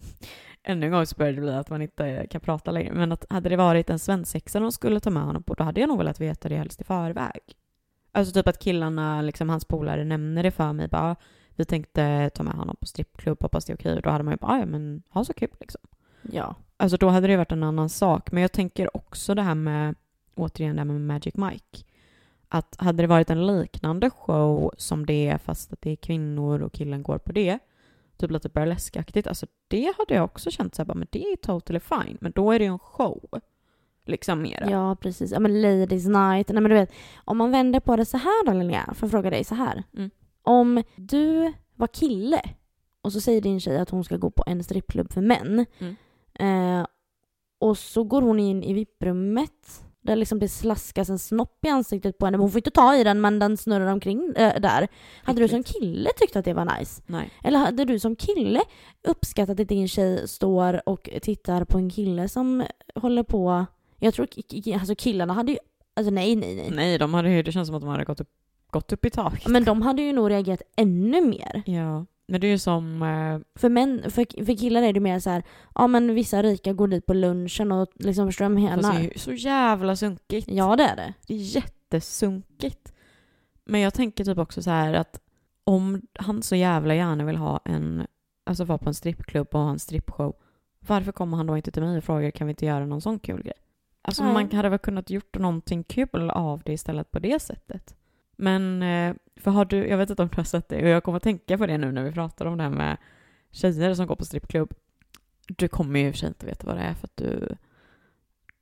Speaker 2: *laughs* ännu en gång så börjar det bli att man inte kan prata längre, men att hade det varit en svensexa de skulle ta med honom på, då hade jag nog velat veta det helst i förväg. Alltså typ att killarna, liksom hans polare nämner det för mig, bara vi tänkte ta med honom på strippklubb, hoppas det är okej. Och då hade man ju bara, "Ah, ja men ha så kul liksom.
Speaker 1: Ja.
Speaker 2: Alltså då hade det varit en annan sak. Men jag tänker också det här med, återigen det här med Magic Mike. Att hade det varit en liknande show som det är fast att det är kvinnor och killen går på det, typ lite burleskaktigt, alltså det hade jag också känt såhär, men det är totally fine. Men då är det ju en show. Liksom mera.
Speaker 1: Ja, precis. Ja, men ladies night. Nej, men du vet, om man vänder på det så här då Linnea, får jag fråga dig så här.
Speaker 2: Mm.
Speaker 1: Om du var kille och så säger din tjej att hon ska gå på en strippklubb för män.
Speaker 2: Mm.
Speaker 1: Eh, och så går hon in i VIP-rummet där liksom det slaskas en snopp i ansiktet på henne. Hon får inte ta i den men den snurrar omkring eh, där. Hade du som kille tyckt att det var nice?
Speaker 2: Nej.
Speaker 1: Eller hade du som kille uppskattat att din tjej står och tittar på en kille som håller på... Jag tror alltså killarna hade ju... Alltså nej, nej, nej.
Speaker 2: Nej, de hade ju, det känns som att de hade gått upp, gått upp i tak.
Speaker 1: Men de hade ju nog reagerat ännu mer.
Speaker 2: Ja. Men det är ju som, eh,
Speaker 1: För, män, för, för killar är det mer så här, ja men vissa rika går dit på lunchen och liksom förstår vad jag
Speaker 2: fast det
Speaker 1: menar?
Speaker 2: är ju så jävla sunkigt.
Speaker 1: Ja det är det.
Speaker 2: Det är jättesunkigt. Men jag tänker typ också så här att om han så jävla gärna vill ha en, alltså vara på en strippklubb och ha en strippshow, varför kommer han då inte till mig och frågar kan vi inte göra någon sån kul grej? Alltså
Speaker 1: Nej.
Speaker 2: man hade väl kunnat gjort någonting kul av det istället på det sättet. Men, eh, för har du, jag vet inte om du har sett det, och jag kommer att tänka på det nu när vi pratar om det här med tjejer som går på strippklubb. Du kommer ju i och för sig inte veta vad det är för att du,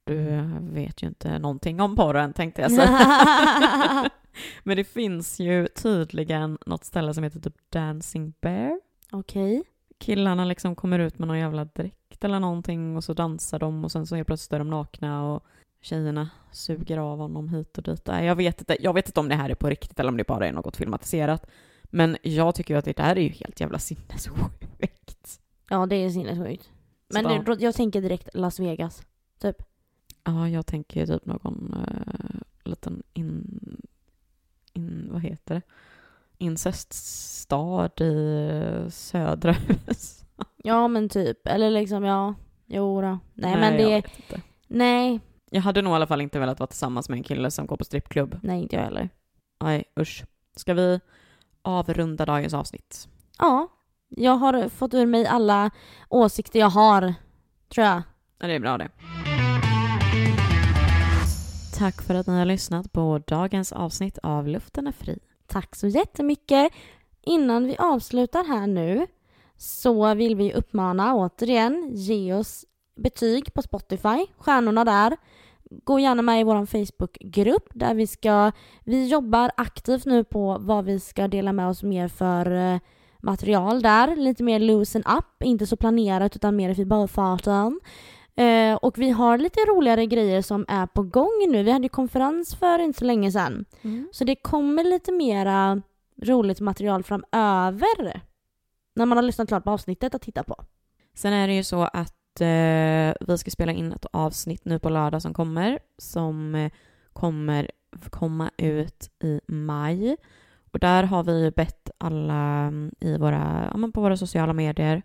Speaker 2: du vet ju inte någonting om porren tänkte jag säga. *laughs* Men det finns ju tydligen något ställe som heter typ Dancing Bear.
Speaker 1: Okej.
Speaker 2: Killarna liksom kommer ut med någon jävla dräkt eller någonting och så dansar de och sen så helt plötsligt är de nakna och tjejerna suger av honom hit och dit. Nej, jag vet inte, jag vet inte om det här är på riktigt eller om det bara är något filmatiserat. Men jag tycker ju att det där är ju helt jävla sinnessjukt.
Speaker 1: Ja det är sinnessjukt. Men det, jag tänker direkt Las Vegas. Typ.
Speaker 2: Ja, jag tänker typ någon uh, liten in, in... Vad heter det? Inceststad i eh, södra *laughs* USA.
Speaker 1: Ja men typ. Eller liksom ja. Jo då. Nej, men
Speaker 2: jag
Speaker 1: det... Nej.
Speaker 2: Jag hade nog i alla fall inte velat vara tillsammans med en kille som går på strippklubb.
Speaker 1: Nej inte jag heller.
Speaker 2: Nej, usch. Ska vi avrunda dagens avsnitt?
Speaker 1: Ja. Jag har fått ur mig alla åsikter jag har. Tror jag.
Speaker 2: Ja, det är bra det. Tack för att ni har lyssnat på dagens avsnitt av Luften är fri.
Speaker 1: Tack så jättemycket. Innan vi avslutar här nu så vill vi uppmana återigen, ge oss betyg på Spotify, stjärnorna där. Gå gärna med i vår Facebookgrupp där vi ska, vi jobbar aktivt nu på vad vi ska dela med oss mer för eh, material där. Lite mer loosen up, inte så planerat utan mer i förbifarten. Eh, och vi har lite roligare grejer som är på gång nu. Vi hade ju konferens för inte så länge sedan. Så det kommer lite mera roligt material framöver. När man har lyssnat klart på avsnittet att titta på.
Speaker 2: Sen är det ju så att eh, vi ska spela in ett avsnitt nu på lördag som kommer, som eh, kommer komma ut i maj. Och där har vi bett alla mm, i våra, ja, på våra sociala medier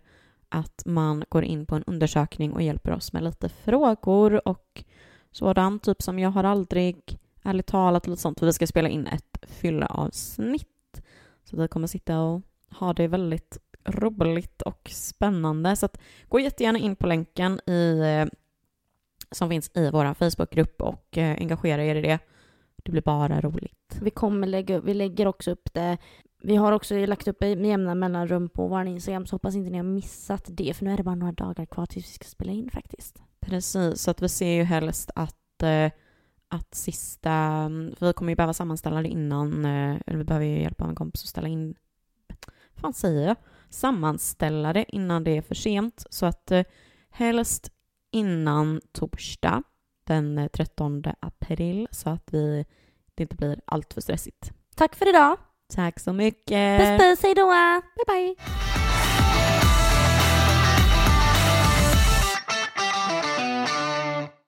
Speaker 2: att man går in på en undersökning och hjälper oss med lite frågor och sådant, typ som jag har aldrig, ärligt talat, lite sånt, för vi ska spela in ett fylleavsnitt. Så vi kommer sitta och ha det väldigt roligt och spännande. Så att gå jättegärna in på länken i, eh, som finns i vår Facebookgrupp och eh, engagera er i det. Det blir bara roligt.
Speaker 1: Vi kommer lägga vi lägger också upp det. Vi har också lagt upp med jämna mellanrum på vår Instagram så hoppas inte ni har missat det för nu är det bara några dagar kvar tills vi ska spela in faktiskt.
Speaker 2: Precis, så att vi ser ju helst att, eh, att sista... För vi kommer ju behöva sammanställa det innan, eller vi behöver ju hjälp av en kompis att ställa in... Vad fan säger jag? Sammanställa det innan det är för sent. Så att eh, helst innan torsdag den eh, 13 april så att vi, det inte blir allt för stressigt.
Speaker 1: Tack för idag!
Speaker 2: Tack så mycket!
Speaker 1: Puss puss, hejdå!
Speaker 2: Bye bye!